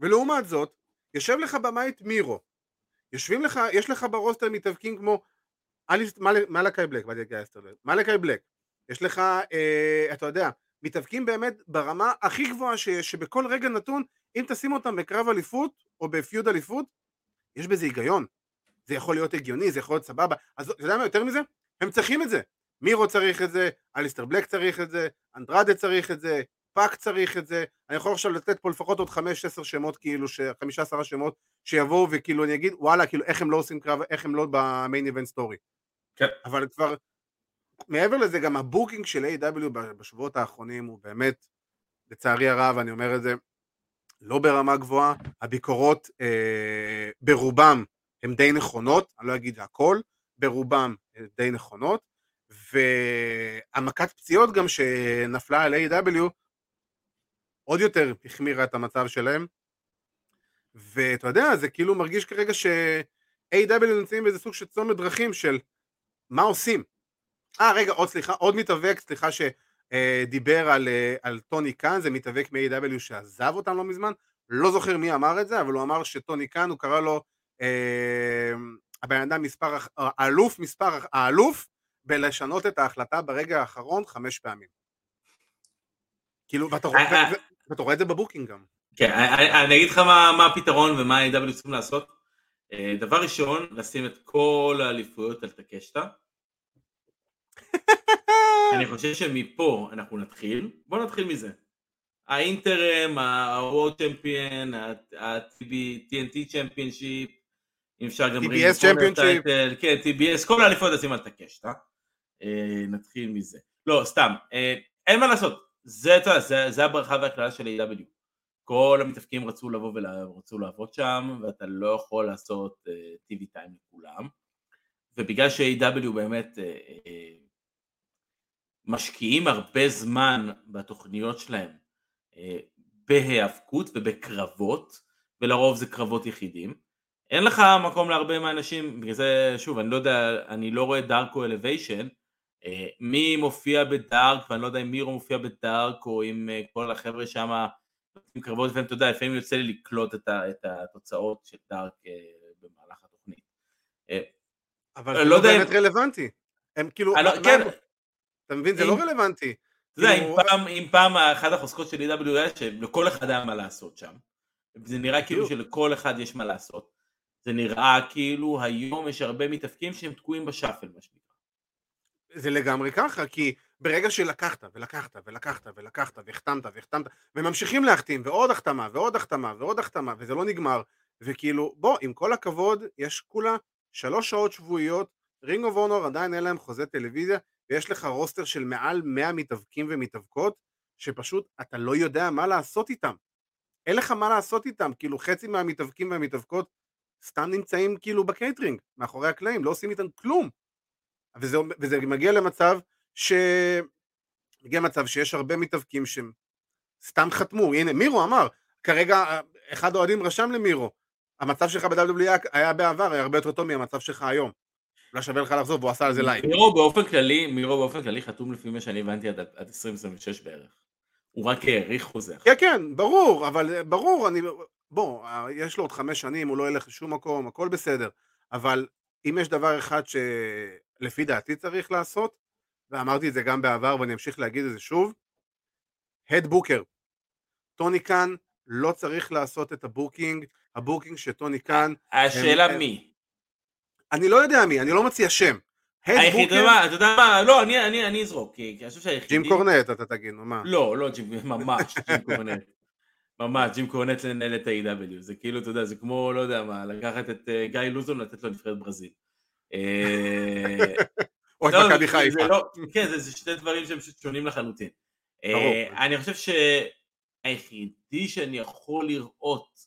ולעומת זאת, יושב לך במאית מירו, יושבים לך, יש לך ברוסטר מתאבקים כמו מלאקי בלק, מלאקי בלק, יש לך, אה, אתה יודע, מתאבקים באמת ברמה הכי גבוהה שיש, שבכל רגע נתון, אם תשים אותם בקרב אליפות, או בפיוד אליפות, יש בזה היגיון. זה יכול להיות הגיוני, זה יכול להיות סבבה. אז אתה יודע מה יותר מזה? הם צריכים את זה. מירו צריך את זה, אליסטר בלק צריך את זה, אנדרדה צריך את זה, פאק צריך את זה. אני יכול עכשיו לתת פה לפחות עוד 5-10 שמות, כאילו, 15 שמות, שיבואו וכאילו אני אגיד, וואלה, כאילו, איך הם לא עושים קרב, איך הם לא ב main event story. כן. אבל כבר, מעבר לזה, גם ה booking של A.E.W. בשבועות האחרונים הוא באמת, לצערי הרב, אני אומר את זה, לא ברמה גבוהה, הביקורות אה, ברובם הן די נכונות, אני לא אגיד הכל, ברובם הן די נכונות, והמכת פציעות גם שנפלה על A.W. עוד יותר החמירה את המצב שלהם, ואתה יודע, זה כאילו מרגיש כרגע ש-A.W. נמצאים באיזה סוג של צומת דרכים של מה עושים. אה, רגע, עוד סליחה, עוד מתאבק, סליחה שדיבר על, אה, על טוני קאן, זה מתאבק מ-A.W. שעזב אותם לא מזמן, לא זוכר מי אמר את זה, אבל הוא אמר שטוני קאן, הוא קרא לו אה, הבן אדם מספר, אח- האלוף מספר, האלוף בלשנות את ההחלטה ברגע האחרון חמש פעמים. כאילו, ואתה רואה- אה, אה. רואה את זה בבוקינג גם. כן, אני, אני אגיד לך מה, הפתרון ומה ה-AW צריכים לעשות. אה, דבר ראשון, לשים את כל האליפויות על טקשטה. אני חושב שמפה אנחנו נתחיל, בואו נתחיל מזה. האינטרם, ה-World Champion, ה-TNT Championship, אם אפשר גם TBS Championship. כן, TBS, כל האליפויות לשים על טקשטה. אה, נתחיל מזה. לא, סתם, אה, אין מה לעשות, זה, יודע, זה, זה הברכה והכללה של A.W. כל המתאפקים רצו לבוא ורצו לעבוד שם, ואתה לא יכול לעשות uh, TV טיים לכולם. ובגלל ש-AW באמת uh, uh, משקיעים הרבה זמן בתוכניות שלהם uh, בהיאבקות ובקרבות, ולרוב זה קרבות יחידים, אין לך מקום להרבה מהאנשים, בגלל זה, שוב, אני לא יודע, אני לא רואה דארקו אלוויישן, מי מופיע בדארק, ואני לא יודע אם מירו מופיע בדארק, או אם uh, כל החבר'ה שם עם קרבות, לפעמים אתה יודע, לפעמים יוצא לי לקלוט את, ה, את התוצאות של דארק אה, במהלך התוכנית. אה, אבל זה לא לא באמת רלוונטי. הם כאילו, לא- כן, אתה מבין? זה לא רלוונטי. אתה יודע, כאילו, אם פעם, אם פעם אחת החוזקות של EWS, שלכל אחד היה מה לעשות שם, זה נראה כאילו. שלכל אחד יש מה לעשות, זה נראה כאילו היום יש הרבה מתאפקים שהם תקועים בשאפל, מה שנקרא. זה לגמרי ככה, כי ברגע שלקחת ולקחת ולקחת ולקחת והחתמת והחתמת וממשיכים להחתים ועוד החתמה ועוד החתמה ועוד החתמה וזה לא נגמר וכאילו בוא עם כל הכבוד יש כולה שלוש שעות שבועיות Ring of Honor עדיין אין להם חוזה טלוויזיה ויש לך רוסטר של מעל 100 מתאבקים ומתאבקות שפשוט אתה לא יודע מה לעשות איתם אין לך מה לעשות איתם, כאילו חצי מהמתאבקים והמתאבקות סתם נמצאים כאילו בקייטרינג, מאחורי הקלעים, לא עושים איתם כלום. וזה, וזה מגיע למצב ש... מגיע למצב שיש הרבה מתאבקים שהם סתם חתמו, הנה מירו אמר, כרגע אחד האוהדים רשם למירו, המצב שלך ב-WWE היה בעבר, היה הרבה יותר טוב מהמצב שלך היום. לא שווה לך לחזור, והוא עשה על זה לייק. מירו באופן כללי, מירו באופן כללי חתום לפי מה שאני הבנתי עד, עד 2026 בערך. הוא רק האריך חוזה. כן, כן, ברור, אבל ברור, אני... בוא, יש לו עוד חמש שנים, הוא לא ילך לשום מקום, הכל בסדר. אבל אם יש דבר אחד שלפי דעתי צריך לעשות, ואמרתי את זה גם בעבר ואני אמשיך להגיד את זה שוב, head booker. טוני קאן לא צריך לעשות את ה booking, ה booking שטוני קאן... השאלה הם, מי? אני לא יודע מי, אני לא מציע שם. היחיד, booker... אתה יודע מה, לא, אני, אני, אני אזרוק, כי אני חושב שהיחידי... ג'ים קורנט, אתה תגיד, נו מה. לא, לא ג'ים, ממש ג'ים קורנט. ממש, ג'ים קורנט לנהל את ה-AEW, זה כאילו, אתה יודע, זה כמו, לא יודע מה, לקחת את uh, גיא לוזון ולתת לו נבחרת ברזיל. אה, או אתה לא, מכבי חיפה. לא, כן, זה שני דברים שהם פשוט שונים לחלוטין. אה, אני חושב שהיחידי שאני יכול לראות,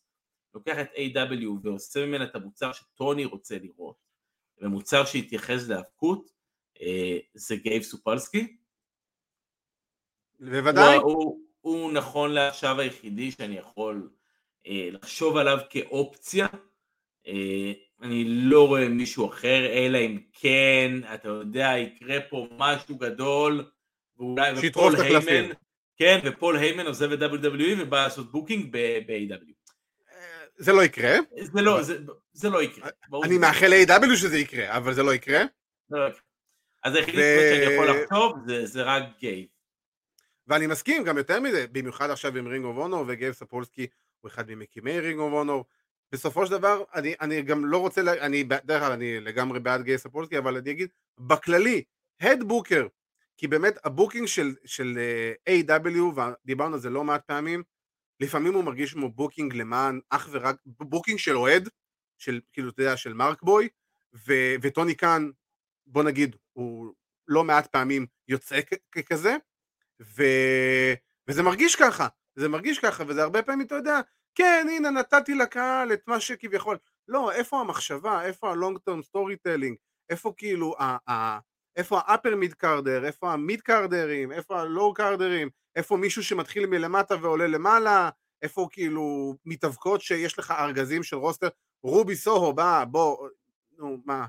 לוקח את A.W. ועושה ממנה את המוצר שטוני רוצה לראות, ומוצר שהתייחס להאבקות, אה, זה גייב סופלסקי. בוודאי. הוא, הוא, נכון לעכשיו היחידי שאני יכול אה, לחשוב עליו כאופציה. אה, אני לא רואה מישהו אחר, אלא אם כן, אתה יודע, יקרה פה משהו גדול, ואולי ופול היימן, כן, ופול היימן עוזב את WWE ובא לעשות booking ב-AEW. זה לא יקרה. זה לא, זה, זה לא יקרה. אני מאחל ל-AEW שזה יקרה, אבל זה לא יקרה. לא אז היחידי ו... שאני יכול לחשוב זה, זה רק גייב. ואני מסכים, גם יותר מזה, במיוחד עכשיו עם Ring of וגייב ספולסקי הוא אחד ממקימי Ring of. בסופו של דבר, אני, אני גם לא רוצה, אני, דרך אגב, אני לגמרי בעד גייב ספולסקי, אבל אני אגיד, בכללי, head booker, כי באמת ה booking של, של uh, AEW, ודיברנו על זה לא מעט פעמים, לפעמים הוא מרגיש כמו booking למען אך ורק, booking של אוהד, של כאילו, אתה יודע, של mark boy, ו, וטוני קאן, בוא נגיד, הוא לא מעט פעמים יוצא ככזה, ו, וזה מרגיש ככה, זה מרגיש ככה, וזה הרבה פעמים, אתה יודע, כן, הנה, נתתי לקהל את מה שכביכול, לא, איפה המחשבה, איפה ה long term storytelling, איפה כאילו, ה, ה, איפה ה upper mid carder, איפה ה mid carderים, איפה ה low carderים, איפה מישהו שמתחיל מלמטה ועולה למעלה, איפה כאילו מתאבקות שיש לך ארגזים של רוסטר, Ruby Soho בא, בוא, נו מה,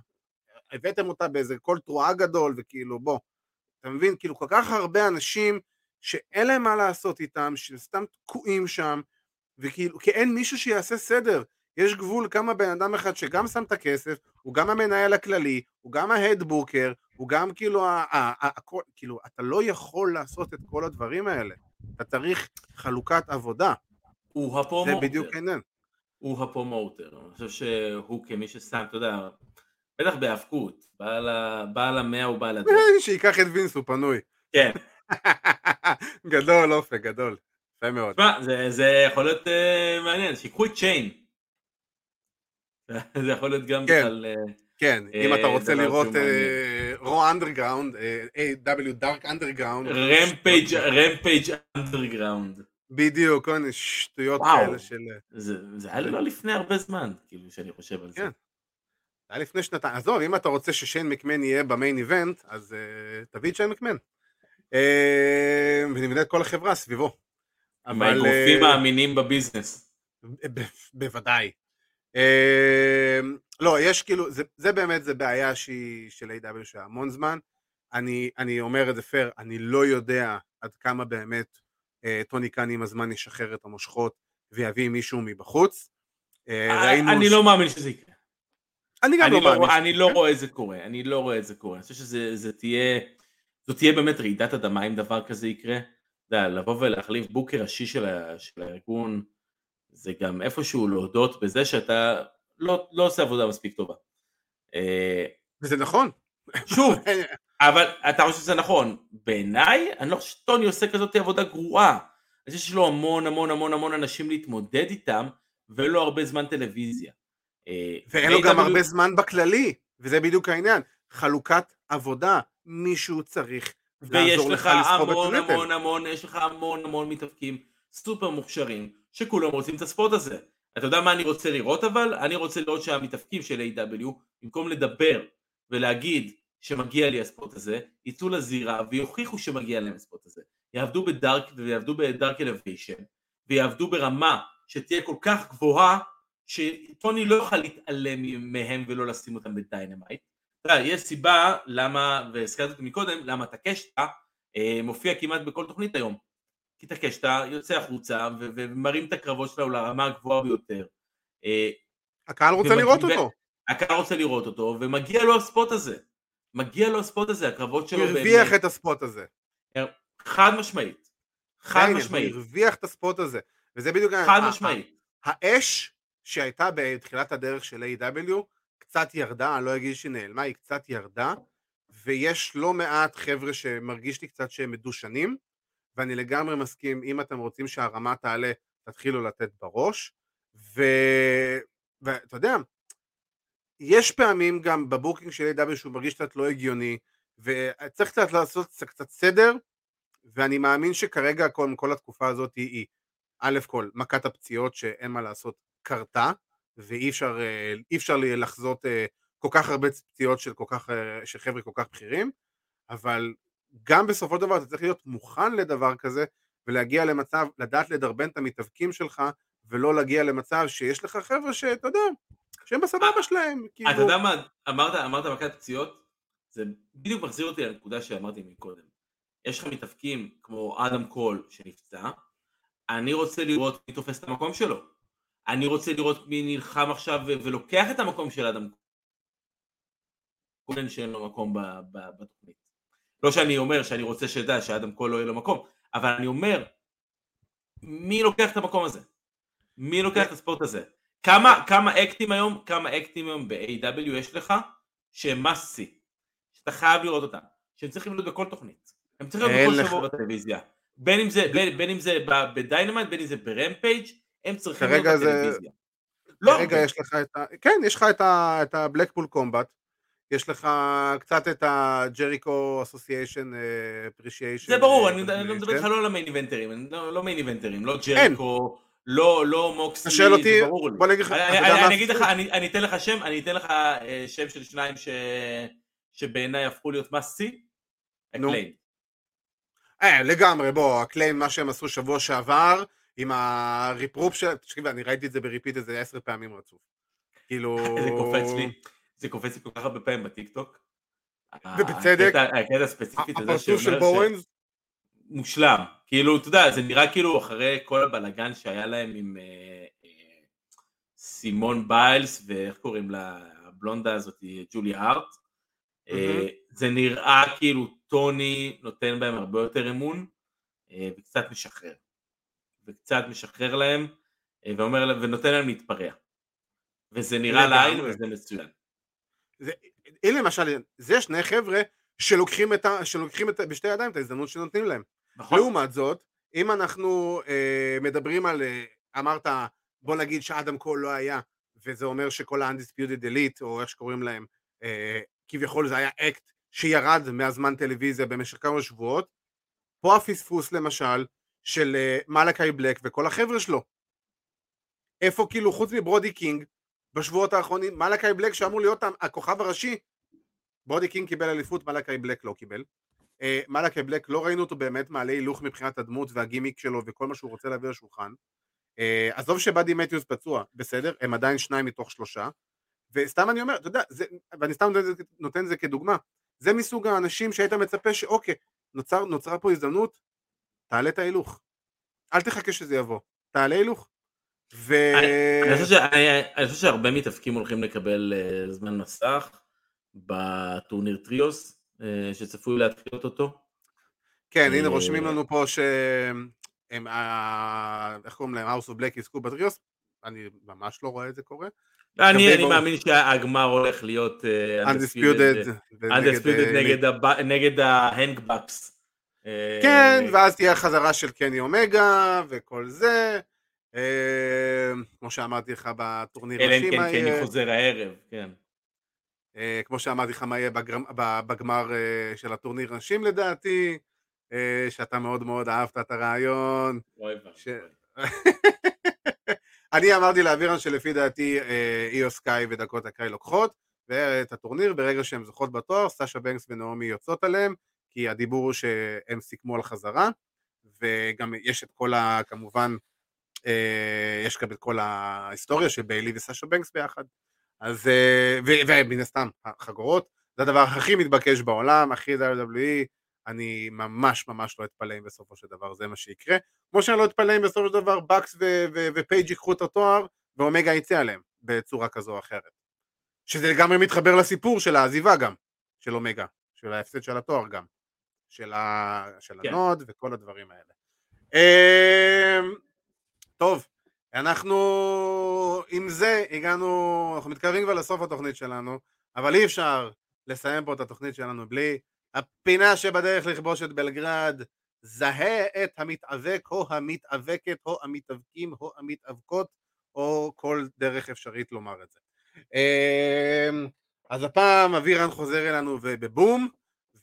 הבאתם אותה באיזה קול תרועה גדול וכאילו בוא, אתה מבין, כאילו כל כך הרבה אנשים שאין להם מה לעשות איתם, שסתם תקועים שם, וכאילו, כי אין מישהו שיעשה סדר, יש גבול כמה בן אדם אחד שגם שם את הכסף, הוא גם המנהל הכללי, הוא גם ה head booker, הוא גם כאילו, הכל, כאילו, אתה לא יכול לעשות את כל הדברים האלה. אתה צריך חלוקת עבודה. הוא ה promoter. זה בדיוק העניין. הוא ה promoter. אני חושב שהוא כמי ששם, אתה יודע, בטח בהאבקות, בעל המאה הוא בעל הדרך. שייקח את וינס, הוא פנוי. כן. גדול, אופק, גדול. יפה מאוד. תשמע, זה, זה יכול להיות uh, מעניין, שיקחו את שיין. זה יכול להיות גם כן. בכלל... Uh, כן, אם אתה רוצה לראות Raw Underground, AEW Dark Underground. Rampage Rampage Underground. בדיוק, כל מיני שטויות כאלה של... זה היה לא לפני הרבה זמן, כאילו, שאני חושב על זה. זה היה לפני שנתיים. עזוב, אם אתה רוצה ששיין מקמן יהיה ב main event, אז תביא את שיין מקמן. ונבנה את כל החברה סביבו. עם האגרופים מאמינים בביזנס. בוודאי. לא, יש כאילו, זה, זה באמת, זה בעיה שהיא של A.W. של המון זמן. אני, אני אומר את זה פייר, אני לא יודע עד כמה באמת אה, טוני קאן עם הזמן ישחרר את המושכות ויביא מישהו מבחוץ. אה, אני ש... לא מאמין שזה יקרה. אני גם אני לא, לא מאמין. אני לא רואה את זה קורה, אני לא רואה את זה קורה. אני חושב שזה תהיה, זו תהיה באמת רעידת אדמה אם דבר כזה יקרה. אתה יודע, לבוא ולהחליף בוקר ראשי של, של הארגון, זה גם איפשהו להודות בזה שאתה לא, לא עושה עבודה מספיק טובה. אה, וזה נכון. שוב, אבל אתה חושב שזה נכון. בעיניי, אני לא חושב שטוני עושה כזאת עבודה גרועה. אני חושב שיש לו המון המון המון המון אנשים להתמודד איתם, לו הרבה זמן טלוויזיה. אה, ואין לו גם הרבה זמן בכללי, וזה בדיוק העניין. חלוקת עבודה, מישהו צריך לעזור לך לסחוב את הנטל. ויש לך המון המון המון, יש לך המון המון מתאבקים סופר מוכשרים, שכולם רוצים את הספורט הזה. אתה יודע מה אני רוצה לראות אבל? אני רוצה לראות שהמתאפקים של A.W. במקום לדבר ולהגיד שמגיע לי הספורט הזה, יצאו לזירה ויוכיחו שמגיע להם הספורט הזה. יעבדו ב Dark ויעבדו ב Dark Elevation ויעבדו ברמה שתהיה כל כך גבוהה שטוני לא יוכל להתעלם מהם ולא לשים אותם ב Dynamite. אתה יודע, יש סיבה למה, והזכרתי אותו מקודם, למה טקשיטה אה, מופיע כמעט בכל תוכנית היום. כי טקשיטה יוצא החוצה ו- ומרים את הקרבות שלו לרמה הגבוהה ביותר. אה, הקהל רוצה ומגיע- לראות אותו. הקהל רוצה לראות אותו, ומגיע לו ה spot הזה. מגיע לו הספוט הזה, הקרבות שלו הוא הרוויח את הספוט הזה. חד משמעית. חד משמעית. הוא הרוויח את הספוט הזה. וזה בדיוק... חד משמעית. האש שהייתה בתחילת הדרך של A.W. קצת ירדה, אני לא אגיד שהיא נעלמה, היא קצת ירדה, ויש לא מעט חבר'ה שמרגיש לי קצת שהם מדושנים, ואני לגמרי מסכים, אם אתם רוצים שהרמה תעלה, תתחילו לתת בראש. ואתה יודע, יש פעמים גם בבוקינג של A.W. שהוא מרגיש קצת לא הגיוני, וצריך קצת לעשות קצת, סדר, ואני מאמין שכרגע כל, כל התקופה הזאת היא א' כל מכת הפציעות שאין מה לעשות קרתה ואי אפשר, אה, אפשר לחזות אה, כל כך הרבה פציעות של כל כך, אה, של חבר'ה כל כך בכירים אבל גם בסופו של דבר אתה צריך להיות מוכן לדבר כזה ולהגיע למצב, לדעת לדרבן את המתאבקים שלך ולא להגיע למצב שיש לך חבר'ה שאתה יודע, שהם בסבבה שלהם כאילו, אתה יודע מה, אמרת, אמרת מכת פציעות, זה בדיוק מחזיר אותי לנקודה שאמרתי מקודם. יש לך מתאבקים כמו אדם קול שנפצע, אני רוצה לראות מי תופס את המקום שלו. אני רוצה לראות מי נלחם עכשיו ולוקח את המקום של אדם קול שאין לו מקום בתוכנית. לא שאני אומר שאני רוצה שידע שאדם קול לא יהיה לו מקום, אבל אני אומר, מי לוקח את המקום הזה? מי לוקח את ה spot הזה? כמה, כמה אקטים היום, כמה אקטים היום ב-AEW יש לך שהם must see, שאתה חייב לראות אותם, שהם צריכים להיות בכל תוכנית, הם צריכים להיות בכל. שבוע בטלוויזיה, בין אם זה, בין, בין אם זה ב- ב Dynamite, בין אם זה ב Rampage, הם צריכים להיות זה- בטלוויזיה. לא כרגע הרבה. יש לך את ה... כן, יש לך את ה- את ה Blackpool Combat, יש לך קצת את ה Jericho Association Appreciation. זה ברור, אני אני לא מדבר איתך לא על ה main eventerים, לא לא main eventerים, לא. ג'ריקו, לא לא מוקסלי, שואל אותי, זה ברור לי. בוא נגיד לך, אני- אני אני אגיד לך? אני אני אתן לך שם, אני אתן לך אה, שם של שניים ש- שבעיניי הפכו להיות נו. The Acclaimed. אה, לגמרי, בוא, The Acclaimed, מה שהם עשו שבוע שעבר, עם ה rap-off של... תקשיב, אני ראיתי את זה ב repeat איזה עשר פעמים רצוף. כאילו... זה קופץ לי, זה קופץ לי כל כך הרבה פעמים בטיקטוק. ובצדק. הקטע- הספציפית הזה הפרצוף של בורנס, מושלם. כאילו, אתה יודע, זה נראה כאילו אחרי כל הבלגן שהיה להם עם אה, אה, סימון ביילס, ואיך קוראים לה, הבלונדה הזאת, ג'ולי הארט. אה. זה נראה כאילו טוני נותן בהם הרבה יותר אמון, וקצת משחרר. וקצת משחרר להם, אה, ואומר ונותן להם להתפרע. וזה נראה. לעין וזה מצוין. הנה למשל, זה שני חבר'ה שלוקחים, את ה... שלוקחים את... בשתי ידיים את ההזדמנות שנותנים להם. נכון? לעומת זאת, אם אנחנו אה, מדברים על, אה, אמרת, בוא נגיד שאדם קול לא היה, וזה אומר שכל ה-undisputed elite, או איך שקוראים להם, אה, כביכול זה היה אקט שירד מהזמן טלוויזיה במשך כמה שבועות, פה הפספוס למשל של אה, Malakai Black וכל החבר'ה שלו. איפה כאילו, חוץ מ Brody King, בשבועות האחרונים, Malakai Black שאמור להיות הכוכב הראשי, Brody King קיבל אליפות, Malakai Black לא קיבל. אה, Malakai Black, לא ראינו אותו באמת מעלה הילוך מבחינת הדמות והגימיק שלו וכל מה שהוא רוצה להביא לשולחן. אה, עזוב ש Buddy Matthews פצוע, בסדר, הם עדיין שניים מתוך שלושה. וסתם אני אומר, אתה יודע, זה, ואני סתם נותן, את זה- כדוגמה, זה מסוג האנשים שהיית מצפה שאוקיי, נוצר, נוצרה פה הזדמנות, תעלה את ההילוך. אל תחכה שזה יבוא, תעלה הילוך. ו... אני חושב ש- אני- אני חושב שהרבה מתאפקים הולכים לקבל אה, זמן מסך בטורניר טריוס, אה, שצפוי להתחיל אותו. כן, הנה אה, רושמים לנו פה שהם, איך קוראים להם, of Black יזכו בטריוס, אני ממש לא רואה את זה קורה. אני לגבי אני מאמין שהגמר הולך להיות Undisputed, undisputed נגד הב- כן, ואז תהיה חזרה של קני אומגה וכל זה. אה, כמו שאמרתי לך בטורניר אלא אם כן קני חוזר הערב, כן. אה, כמו שאמרתי לך מה יהיה בגמר אה, של הטורניר נשים לדעתי, אה, שאתה מאוד מאוד אהבת את הרעיון. אני אמרתי לאבירן שלפי דעתי אה, איו סקאי ודקות הקאי לוקחות ואת הטורניר ברגע שהן זוכות בתואר, סאשה בנקס ונעמי יוצאות עליהם כי הדיבור הוא שהם סיכמו על חזרה וגם יש את כל ה... כמובן אה, יש גם את כל ההיסטוריה של ביילי וסאשה בנקס ביחד אז, אה, ומן הסתם החגורות זה הדבר הכי מתבקש בעולם, הכי WWE אני ממש ממש לא אתפלא אם בסופו של דבר זה מה שיקרה. כמו שאני לא אתפלא אם בסופו של דבר בקס ופייג' ייקחו את התואר ואומגה יצא עליהם בצורה כזו או אחרת. שזה לגמרי מתחבר לסיפור של העזיבה גם, של אומגה, של ההפסד של התואר גם, של, ה... של כן. ה nod וכל הדברים האלה. אמ, טוב, אנחנו עם זה הגענו, אנחנו מתקרבים כבר לסוף התוכנית שלנו, אבל אי אפשר לסיים פה את התוכנית שלנו בלי הפינה שבדרך לכבוש את בלגרד, זהה את המתאבק או המתאבקת או המתאבקים או המתאבקות או כל דרך אפשרית לומר את זה. אמ, אז הפעם אבירן חוזר אלינו בבום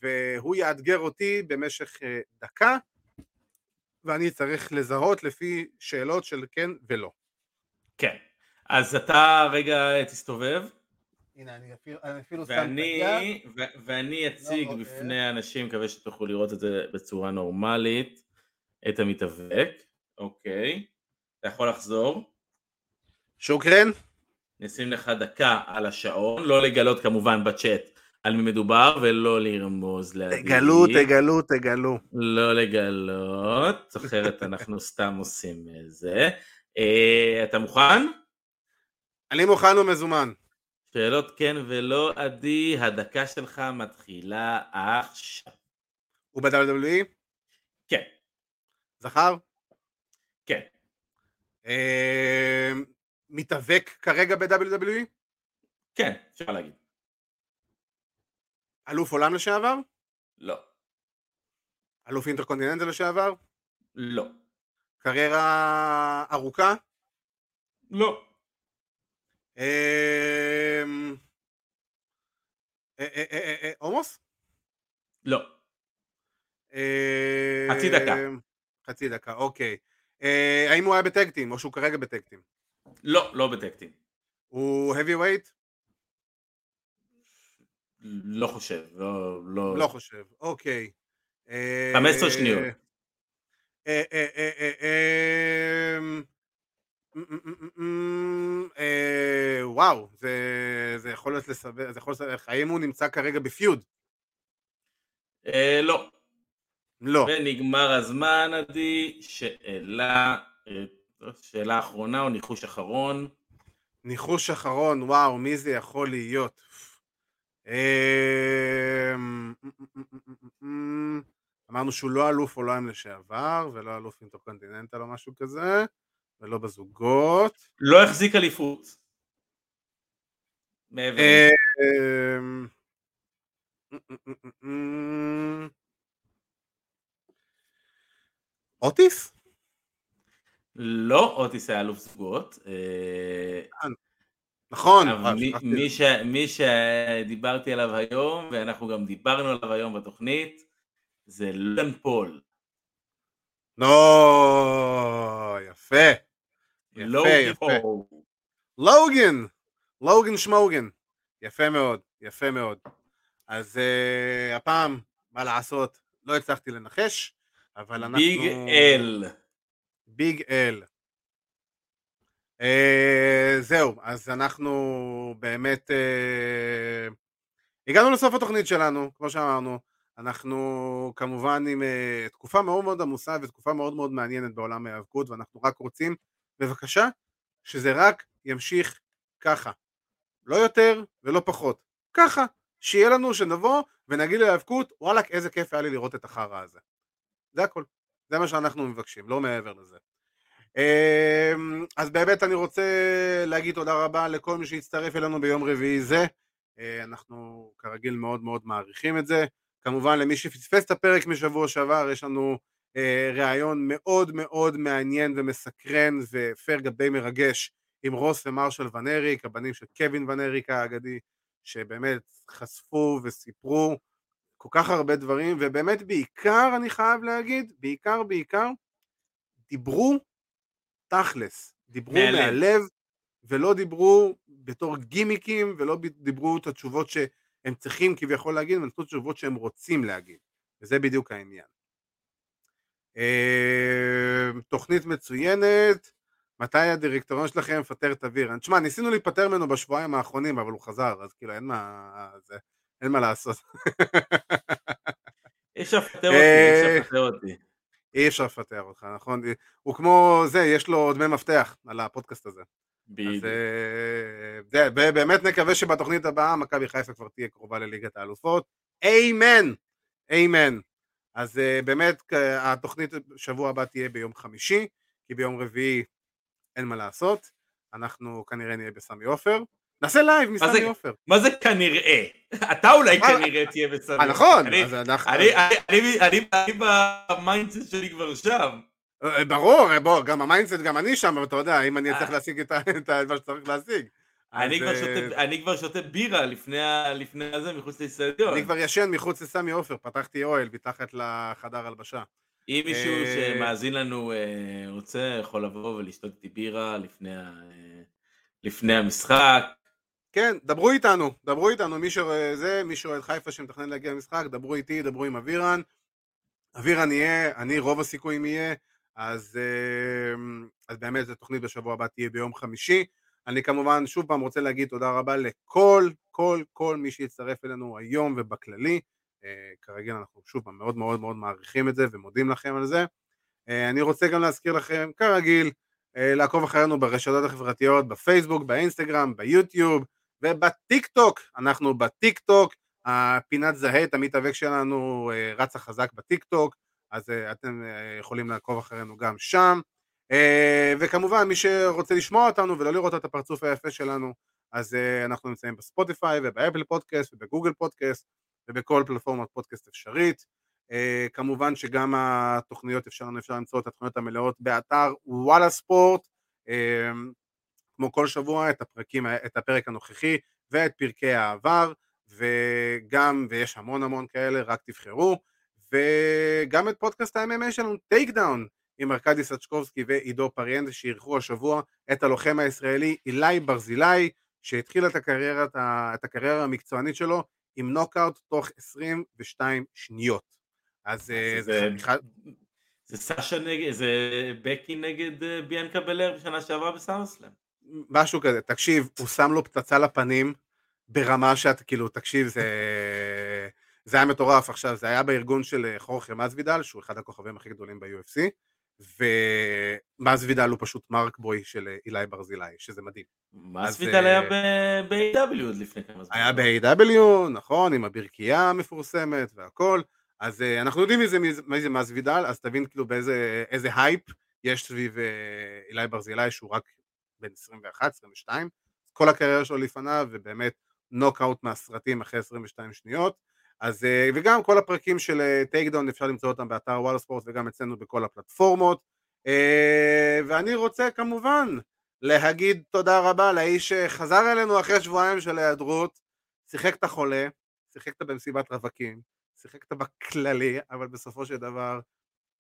והוא יאתגר אותי במשך אה, דקה ואני צריך לזהות לפי שאלות של כן ולא. כן, אז אתה רגע תסתובב הנה, אני אפילו, אני אפילו ואני, שם את היד. ואני אציג לא, בפני האנשים, מקווה שתוכלו לראות את זה בצורה נורמלית, את המתאבק, אוקיי. אתה יכול לחזור. שוקרן. נשים לך דקה על השעון, לא לגלות כמובן בצ'אט על מי מדובר ולא לרמוז להגיד. תגלו, תגלו, תגלו. לא לגלות, אחרת אנחנו סתם עושים זה. אה, אתה מוכן? אני מוכן ומזומן. שאלות כן ולא, עדי, הדקה שלך מתחילה עכשיו. הוא ב-WWE? כן. זכר? כן. אה, מתאבק כרגע ב-WWE? כן, אפשר להגיד. אלוף עולם לשעבר? לא. אלוף אינטרקונטיננטל לשעבר? לא. קריירה ארוכה? לא. אמ, אה, אה, אה, עומוס? לא. חצי דקה. חצי דקה, אוקיי. האם הוא היה בטקטים, או שהוא כרגע בטקטים? לא, לא בטקטים. הוא heavy weight? לא חושב, לא... לא, לא חושב, אוקיי. 15 שניות. וואו, זה יכול להיות לסבר, זה יכול לסבר, האם הוא נמצא כרגע בפיוד? אה, לא. לא. ונגמר הזמן, עדי, שאלה, אה, שאלה אחרונה או ניחוש אחרון? ניחוש אחרון, וואו, מי זה יכול להיות? אמרנו שהוא לא אלוף עולם לשעבר, ולא אלוף אינטרקונטיננטל או משהו כזה. ולא בזוגות. לא החזיק אליפות. מעבר. אמ, אוטיס? לא, אוטיס היה אלוף זוגות. נכון. מי שדיברתי עליו היום, ואנחנו גם דיברנו עליו היום בתוכנית, זה לן פול. נו, יפה. יפה, יפה. לוגן, לוגן שמוגן. יפה מאוד, יפה מאוד. אז uh, הפעם, מה לעשות, לא הצלחתי לנחש, אבל אנחנו... ביג אל. ביג אל. Uh, זהו, אז אנחנו באמת uh, הגענו לסוף התוכנית שלנו, כמו שאמרנו. אנחנו כמובן עם uh, תקופה מאוד מאוד עמוסה ותקופה מאוד מאוד מעניינת בעולם ההיאבקות, ואנחנו רק רוצים בבקשה, שזה רק ימשיך ככה. לא יותר ולא פחות. ככה, שיהיה לנו שנבוא ונגיד להיאבקות, וואלכ איזה כיף היה לי לראות את החרא הזה. זה הכל. זה מה שאנחנו מבקשים, לא מעבר לזה. אמ, אז באמת אני רוצה להגיד תודה רבה לכל מי שהצטרף אלינו ביום רביעי זה. אה, אנחנו כרגיל מאוד מאוד מעריכים את זה. כמובן למי שפספס את הפרק משבוע שעבר, יש לנו אה, ראיון מאוד מאוד מעניין ומסקרן ופייר גבי מרגש עם רוס ומרשל ונריק, הבנים של קווין ונריק האגדי, שבאמת חשפו וסיפרו כל כך הרבה דברים, ובאמת בעיקר, אני חייב להגיד, בעיקר בעיקר, דיברו תכלס, דיברו מהלב. מהלב, ולא דיברו בתור גימיקים, ולא דיברו את התשובות שהם צריכים כביכול להגיד, הם נתנו תשובות שהם רוצים להגיד, וזה בדיוק העניין. אה, תוכנית מצוינת, מתי הדירקטוריון שלכם מפטר את אבירן? תשמע, ניסינו להיפטר ממנו בשבועיים האחרונים, אבל הוא חזר, אז כאילו אין מה, זה, אין מה לעשות. אי אפשר לפטר אותי, אי אפשר אה, לפטר אותי. אי אפשר לפטר אותך, נכון? הוא כמו זה, יש לו דמי מפתח על הפודקאסט הזה. אז בדיוק. אה, זה, באמת נקווה שבתוכנית הבאה מכבי חיפה כבר תהיה קרובה לליגת האלופות. Amen! Amen. אז אה, באמת התוכנית שבוע הבא תהיה ביום חמישי, כי ביום רביעי אין מה לעשות. אנחנו כנראה נהיה בסמי עופר. נעשה לייב מסמי עופר. מה זה כנראה? אתה אולי כנראה תהיה בסדר. אה, נכון, אז אנחנו... אני- ב mindset שלי כבר שם. אה, ברור, אה, בוא, גם ה mindset, גם אני שם, אבל אתה יודע, אם אני אצליח. להשיג את מה שצריך להשיג. אני כבר שותה- בירה לפני הזה מחוץ לאיצטדיון. אני כבר ישן מחוץ לסמי עופר, פתחתי אוהל מתחת לחדר הלבשה. אם מישהו שמאזין לנו רוצה, יכול לבוא ולשתות איתי בירה לפני ה- לפני המשחק. כן, דברו איתנו, דברו איתנו, מי שרואה זה, מי שרואה את חיפה שמתכנן להגיע למשחק, דברו איתי, דברו עם אבירן. אבירן יהיה, אני רוב הסיכויים יהיה, אז, אה, אז באמת זו תוכנית בשבוע הבא תהיה ביום חמישי. אני כמובן שוב פעם רוצה להגיד תודה רבה לכל, כל, כל מי שהצטרף אלינו היום ובכללי. אה, כרגיל אנחנו שוב פעם מאוד מאוד מאוד מעריכים את זה ומודים לכם על זה. אה, אני רוצה גם להזכיר לכם, כרגיל, אה, לעקוב אחרינו ברשתות החברתיות, בפייסבוק, באינסטגרם, ביוטיוב ובטיק טוק. אנחנו בטיק טוק, הפינת זהה את המתאבק שלנו אה, רצה חזק בטיק טוק, אז אה, אתם אה, יכולים לעקוב אחרינו גם שם. אה, וכמובן, מי שרוצה לשמוע אותנו ולא לראות את הפרצוף היפה שלנו, אז אה, אנחנו נמצאים בספוטיפיי ובאפל פודקאסט ובגוגל פודקאסט ובכל פלטפורמת פודקאסט אפשרית. כמובן שגם התוכניות אפשר אפשר למצוא את התוכניות המלאות באתר וואלה ספורט כמו כל שבוע את הפרקים, את הפרק הנוכחי ואת פרקי העבר וגם, ויש המון המון כאלה, רק תבחרו וגם את פודקאסט ה-MMA שלנו, Take Down עם ארכדי סצ'קובסקי ועידו פריאנדה שאירחו השבוע את הלוחם הישראלי אילי ברזילי שהתחיל את הקריירה, את הקריירה המקצוענית שלו עם נוקאוט תוך 22 שניות. אז אה, זה- זה חתיכה... זה סאשה נגד, זה בקי נגד אה, ביאנקה בלר בשנה שעברה ב SummerSlam. משהו כזה, תקשיב, הוא שם לו פצצה לפנים ברמה שאת, כאילו, תקשיב, זה... זה היה מטורף עכשיו, זה היה בארגון של אה, חורחה מזווידל, שהוא אחד הכוכבים הכי גדולים ב-UFC, ומזווידל הוא פשוט mark boy של אה, אילי ברזילי, שזה מדהים. מזווידל אה, היה ב-AEW עוד לפני כמה זמן. היה ב-AEW, נכון, עם הברכייה המפורסמת והכל, אז אנחנו יודעים מי זה, מי זה- מי זה מזווידל, אז תבין כאילו באיזה איזה הייפ יש סביב אילי ברזילי שהוא רק בן 21-22, כל הקריירה שלו לפניו, ובאמת נוקאוט מהסרטים אחרי 22 שניות, אז אה, וגם כל הפרקים של Take Down אפשר למצוא אותם באתר וואלה ספורט וגם אצלנו בכל הפלטפורמות, אה, ואני רוצה כמובן להגיד תודה רבה לאיש שחזר אלינו אחרי שבועיים של היעדרות, שיחק את החולה, שיחקת במסיבת רווקים, שיחקת בכללי, אבל בסופו של דבר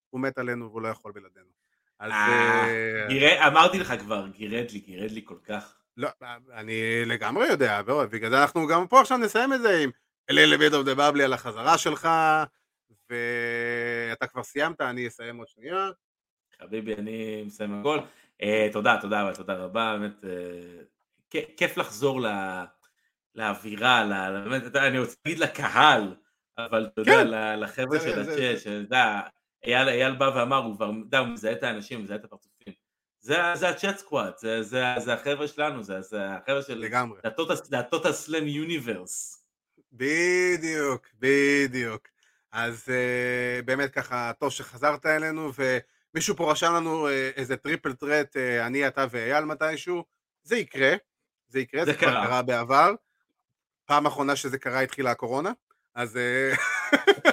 הוא מת עלינו והוא לא יכול בלעדינו. אז אה, אה, אמרתי לך כבר, גירד לי, גירד לי כל כך. לא, אני לגמרי יודע, בגלל זה אנחנו גם פה עכשיו נסיים את זה עם אלה ביד אוף דה בבלי על החזרה שלך, ואתה כבר סיימת, אני אסיים עוד שנייה. חביבי, אני מסיים הכל. אה, תודה, תודה, אבל תודה רבה, באמת, כיף לחזור לאווירה, באמת, אני רוצה להגיד לקהל, אבל אתה יודע, כן. לחבר'ה של הצ'אט, שאתה יודע, אייל אייל בא ואמר, הוא כבר, יודע, הוא מזהה את האנשים, הוא מזהה את הפרצופים. זה זה ה chat squad, זה- זה זה החבר'ה שלנו, זה זה החבר'ה של... לגמרי. זה הטוטה סלאם יוניברס. בדיוק, בדיוק. אז אה, באמת ככה, טוב שחזרת אלינו, ומישהו פה רשם לנו אה, איזה triple threat, אה, אני, אתה ואייל מתישהו, זה יקרה, זה יקרה, זה זה, קרה. קרה בעבר. פעם אחרונה שזה קרה התחילה הקורונה, אז...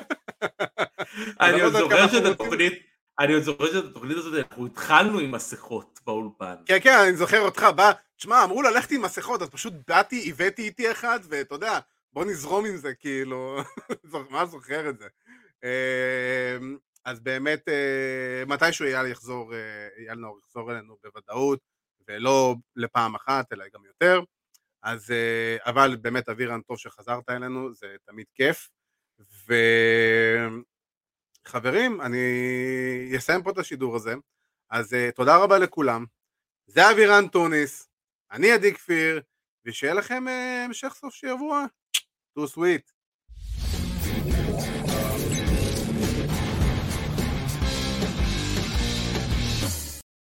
אני לא עוד זוכר שאת התוכנית, אני עוד זוכר שאת התוכנית הזאת, אנחנו התחלנו עם מסכות באולפן. כן, כן, אני זוכר אותך, בא, תשמע, אמרו ללכת עם מסכות, אז פשוט באתי, הבאתי איתי אחד, ואתה יודע, בוא נזרום עם זה, כאילו, ממש זוכר את זה. אמ, אז באמת, אה, מתישהו אייל יחזור, אה, אייל נאור יחזור אלינו בוודאות, ולא לפעם אחת, אלא גם יותר. אז, אה, אבל באמת אבירן, טוב שחזרת אלינו, זה תמיד כיף. וחברים, אני אסיים פה את השידור הזה. אז uh, תודה רבה לכולם. זה אבירן טוניס, אני עדי כפיר, ושיהיה לכם uh, המשך סוף שבוע. טו סוויט.